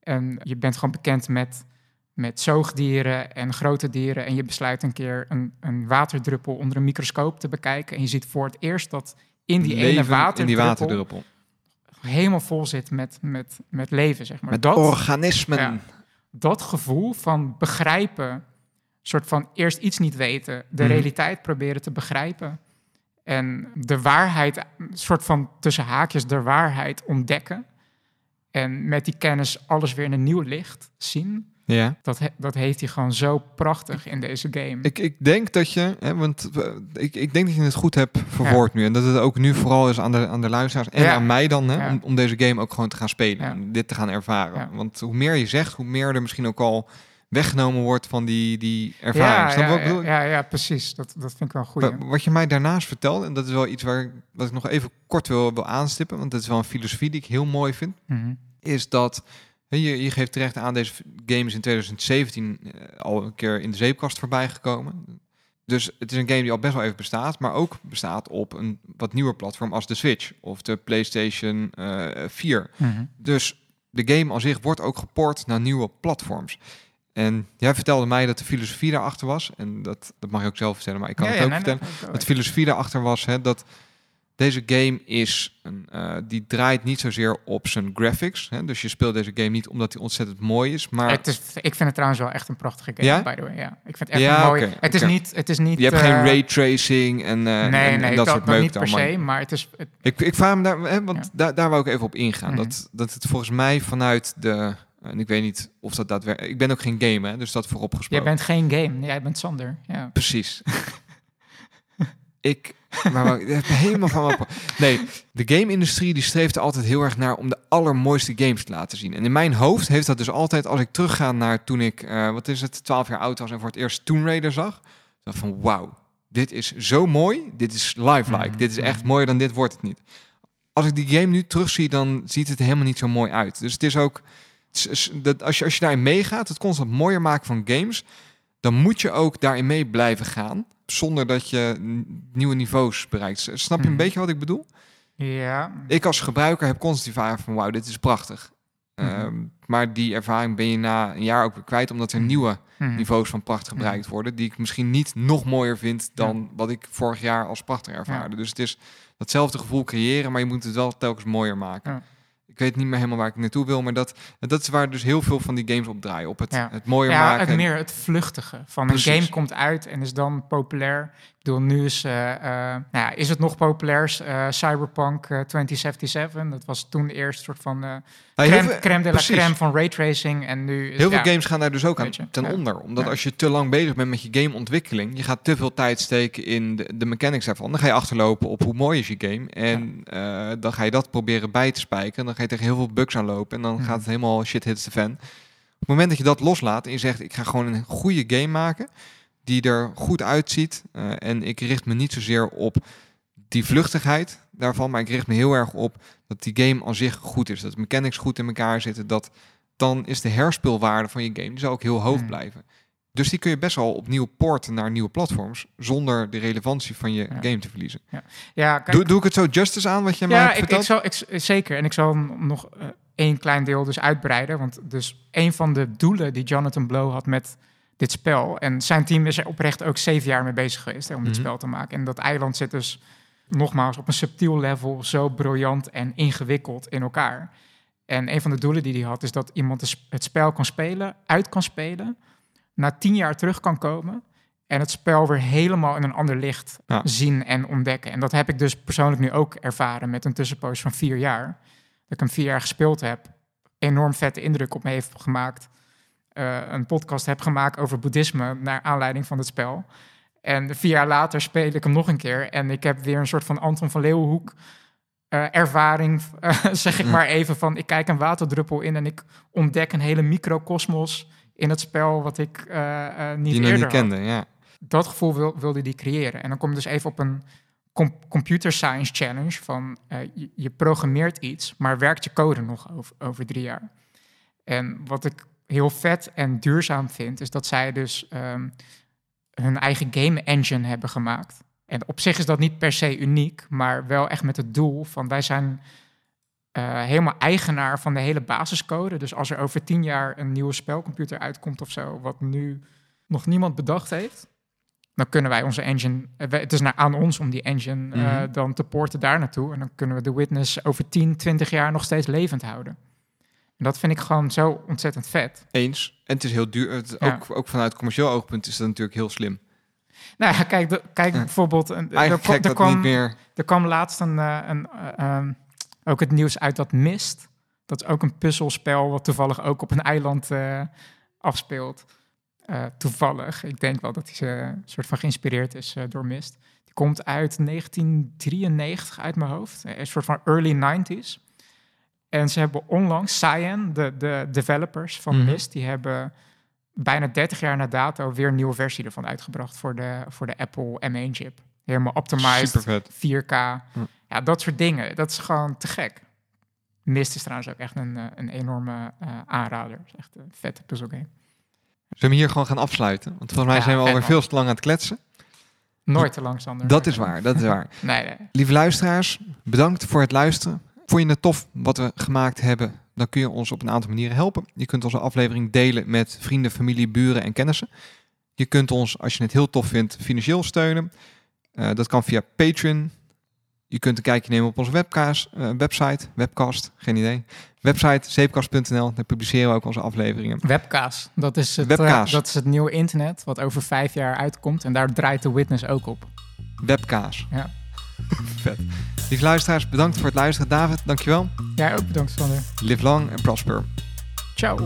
en je bent gewoon bekend met, met zoogdieren en grote dieren. En je besluit een keer een, een waterdruppel onder een microscoop te bekijken. En je ziet voor het eerst dat in die ene Leven in waterdruppel, die waterdruppel. helemaal vol zit met, met, met leven, zeg maar. Met dat, organismen. Ja. dat gevoel van begrijpen, soort van eerst iets niet weten, de Mhm. realiteit proberen te begrijpen en de waarheid, soort van tussen haakjes de waarheid ontdekken en met die kennis alles weer in een nieuw licht zien. Ja. Dat, he- dat heeft hij gewoon zo prachtig in deze game. Ik, ik denk dat je, hè, want eh, ik, ik denk dat je het goed hebt verwoord nu. En dat het ook nu vooral is aan de, aan de luisteraars en Ja. aan mij dan, hè, Ja. om, om deze game ook gewoon te gaan spelen. Om dit te gaan ervaren. Want hoe meer je zegt, hoe meer er misschien ook al weggenomen wordt van die, die ervaring. ja, ja, precies. Dat, dat vind ik wel goed. Wa- Wat je mij daarnaast vertelde, en dat is wel iets waar wat ik nog even kort wil, wil aanstippen, want dat is wel een filosofie die ik heel mooi vind, Mhm. is dat je, je geeft terecht aan deze game is in 2017 eh, al een keer in de zeepkast voorbij gekomen. Dus het is een game die al best wel even bestaat, maar ook bestaat op een wat nieuwer platform als de Switch of de PlayStation eh 4. Mhm. Dus de game aan zich wordt ook geport naar nieuwe platforms. En jij vertelde mij dat de filosofie daarachter was, en dat, dat mag je ook zelf vertellen, maar ik kan Ja, het ook nee, vertellen. nee, nee, Het filosofie daarachter was hè, dat deze game is een, eh, die draait niet zozeer op zijn graphics. Hè, dus je speelt deze game niet omdat hij ontzettend mooi is, maar Het is, ik vind het trouwens wel echt een prachtige game, Ja? by the way. Ja. Ik vind het echt Ja, een mooie... het, is niet, het is niet... je hebt eh, geen raytracing en, eh, en- Nee, en, nee, dat, dat, soort dat meuk niet per se, maar het is... Het, Ik, ik vraag me daar, hè, want Ja. daar, daar wou ik even op ingaan. Mhm. dat, dat het volgens mij vanuit de, en ik weet niet of dat daadwerkelijk, ik ben ook geen gamer, hè, dus dat voorop jij gesproken. bent geen game, jij bent Sander. Ja. Precies. [laughs] ik, maar helemaal van pa- Nee, de game-industrie die streeft er altijd heel erg naar om de allermooiste games te laten zien. En in mijn hoofd heeft dat dus altijd, als ik terugga naar toen ik, eh, wat is het, 12 jaar oud was en voor het eerst Tomb Raider zag, van wauw, dit is zo mooi, dit is lifelike, Mhm. dit is echt mooier dan dit wordt het niet. Als ik die game nu terugzie, dan ziet het helemaal niet zo mooi uit. Dus het is ook, dat als je, als je daarin meegaat, het constant mooier maken van games, dan moet je ook daarin mee blijven gaan. Zonder dat je nieuwe niveaus bereikt. Snap je een Mhm. beetje wat ik bedoel? ja. Ik als gebruiker heb constant die ervaring van wauw, dit is prachtig. Mhm. Ehm, maar die ervaring ben je na een jaar ook weer kwijt, omdat er Mhm. nieuwe niveaus van pracht gebruikt worden, die ik misschien niet nog mooier vind dan wat ik vorig jaar als prachtig ervaarde. Dus het is datzelfde gevoel creëren, maar je moet het wel telkens mooier maken. Ja. Ik weet niet meer helemaal waar ik naartoe wil, maar dat, dat is waar dus heel veel van die games op draaien. Op het, Ja. het mooier Ja, maken. het meer het vluchtige. Van Precies. een game komt uit en is dan populair. Bedoel, nu is, eh, eh, nou ja, is het nog populair? Eh, Cyberpunk eh, 2077. Dat was toen eerst een soort van Ja, heel crème, veel- crème de la crème van raytracing. En nu is, Heel veel games gaan daar dus ook aan je, ten ja. onder. Omdat als je te lang bezig bent met je gameontwikkeling, je gaat te veel tijd steken in de, de mechanics daarvan. Dan ga je achterlopen op hoe mooi is je game. En dan ga je dat proberen bij te spijken. Dan ga je tegen heel veel bugs aanlopen. En dan Mhm. gaat het helemaal shit hits the fan. Op het moment dat je dat loslaat en je zegt, ik ga gewoon een goede game maken. Die er goed uitziet. eh, en ik richt me niet zozeer op die vluchtigheid daarvan. Maar ik richt me heel erg op dat die game aan zich goed is. Dat de mechanics goed in elkaar zitten. Dat dan is de herspeelwaarde van je game die zal ook heel hoog Hmm. blijven. Dus die kun je best wel opnieuw porten naar nieuwe platforms. Zonder de relevantie van je Ja. game te verliezen. Ja, kijk, Doe, doe ik het zo justice aan wat je mij ja, ik, zal, ik, zeker. En ik zal nog eh, één klein deel dus uitbreiden. Want dus een van de doelen die Jonathan Blow had met dit spel... en zijn team is er oprecht ook zeven jaar mee bezig geweest hè, om dit Mhm. spel te maken. En dat eiland zit dus nogmaals op een subtiel level zo briljant en ingewikkeld in elkaar. En een van de doelen die hij had is dat iemand het spel kan spelen, uit kan spelen... na tien jaar terug kan komen... en het spel weer helemaal in een ander licht Ja. zien en ontdekken. En dat heb ik dus persoonlijk nu ook ervaren met een tussenpoos van vier jaar. Dat ik hem vier jaar gespeeld heb. Enorm vette indruk op me heeft gemaakt. Eh, een podcast heb gemaakt over boeddhisme naar aanleiding van het spel. En vier jaar later speel ik hem nog een keer. En ik heb weer een soort van Anton van Leeuwenhoek eh, ervaring, [laughs] eh, zeg ik Mm. maar even, van ik kijk een waterdruppel in en ik ontdek een hele microcosmos in het spel wat ik niet die eerder niet kende, ja. dat gevoel wil, wilde die creëren. En dan kom je dus even op een com- computer science challenge van je, je programmeert iets, maar werkt je code nog over, over drie jaar. En wat ik heel vet en duurzaam vind, is dat zij dus ehm, hun eigen game engine hebben gemaakt. En op zich is dat niet per se uniek, maar wel echt met het doel van wij zijn eh, helemaal eigenaar van de hele basiscode. Dus als er over tien jaar een nieuwe spelcomputer uitkomt of zo, wat nu nog niemand bedacht heeft, dan kunnen wij onze engine. eh, Het is naar aan ons om die engine eh, Mhm. dan te porten daar naartoe. En dan kunnen we de Witness over 10, 20 jaar nog steeds levend houden. Dat vind ik gewoon zo ontzettend vet. Eens. En het is heel duur. Het, Ja. ook, ook vanuit commercieel oogpunt is dat natuurlijk heel slim. Nou ja, kijk, de- kijk Ja. bijvoorbeeld. Er, Eigenlijk er, kwam, niet meer... er kwam laatst een, eh, een, eh, ehm, ook het nieuws uit dat Mist. Dat is ook een puzzelspel wat toevallig ook op een eiland eh, afspeelt. Eh, toevallig. Ik denk wel dat hij een soort van geïnspireerd is eh, door Mist. Die komt uit 1993 uit mijn hoofd. Eh, Een soort van early 90s. En ze hebben onlangs, Cyan, de, de developers van Mhm. Mist, die hebben bijna 30 jaar na dato weer een nieuwe versie ervan uitgebracht voor de, voor de Apple M1-chip. Helemaal optimized, Super vet. 4K. Hm. Ja, dat soort dingen. Dat is gewoon te gek. Mist is trouwens ook echt een, eh, een enorme eh, aanrader. Het is echt een vette puzzelgame. Zullen we hier gewoon gaan afsluiten? Want volgens mij Ja, zijn we alweer veel te lang aan het kletsen. Nooit te lang, Sander. Dat is waar, dat is waar. [laughs] Nee, nee. Lieve luisteraars, bedankt voor het luisteren. Vond je het tof wat we gemaakt hebben? Dan kun je ons op een aantal manieren helpen. Je kunt onze aflevering delen met vrienden, familie, buren en kennissen. Je kunt ons, als je het heel tof vindt, financieel steunen. Eh, dat kan via Patreon. Je kunt een kijkje nemen op onze webcast, eh, website, webcast, geen idee. Website zeepkast.nl, daar publiceren we ook onze afleveringen. Webkaas. Dat is, het, eh, dat is het nieuwe internet wat over vijf jaar uitkomt. En daar draait de Witness ook op. Webkaas. Ja. [laughs] Vet. Lieve luisteraars, bedankt voor het luisteren. David, dankjewel. Jij ook bedankt, Sander. Live long en prosper. Ciao.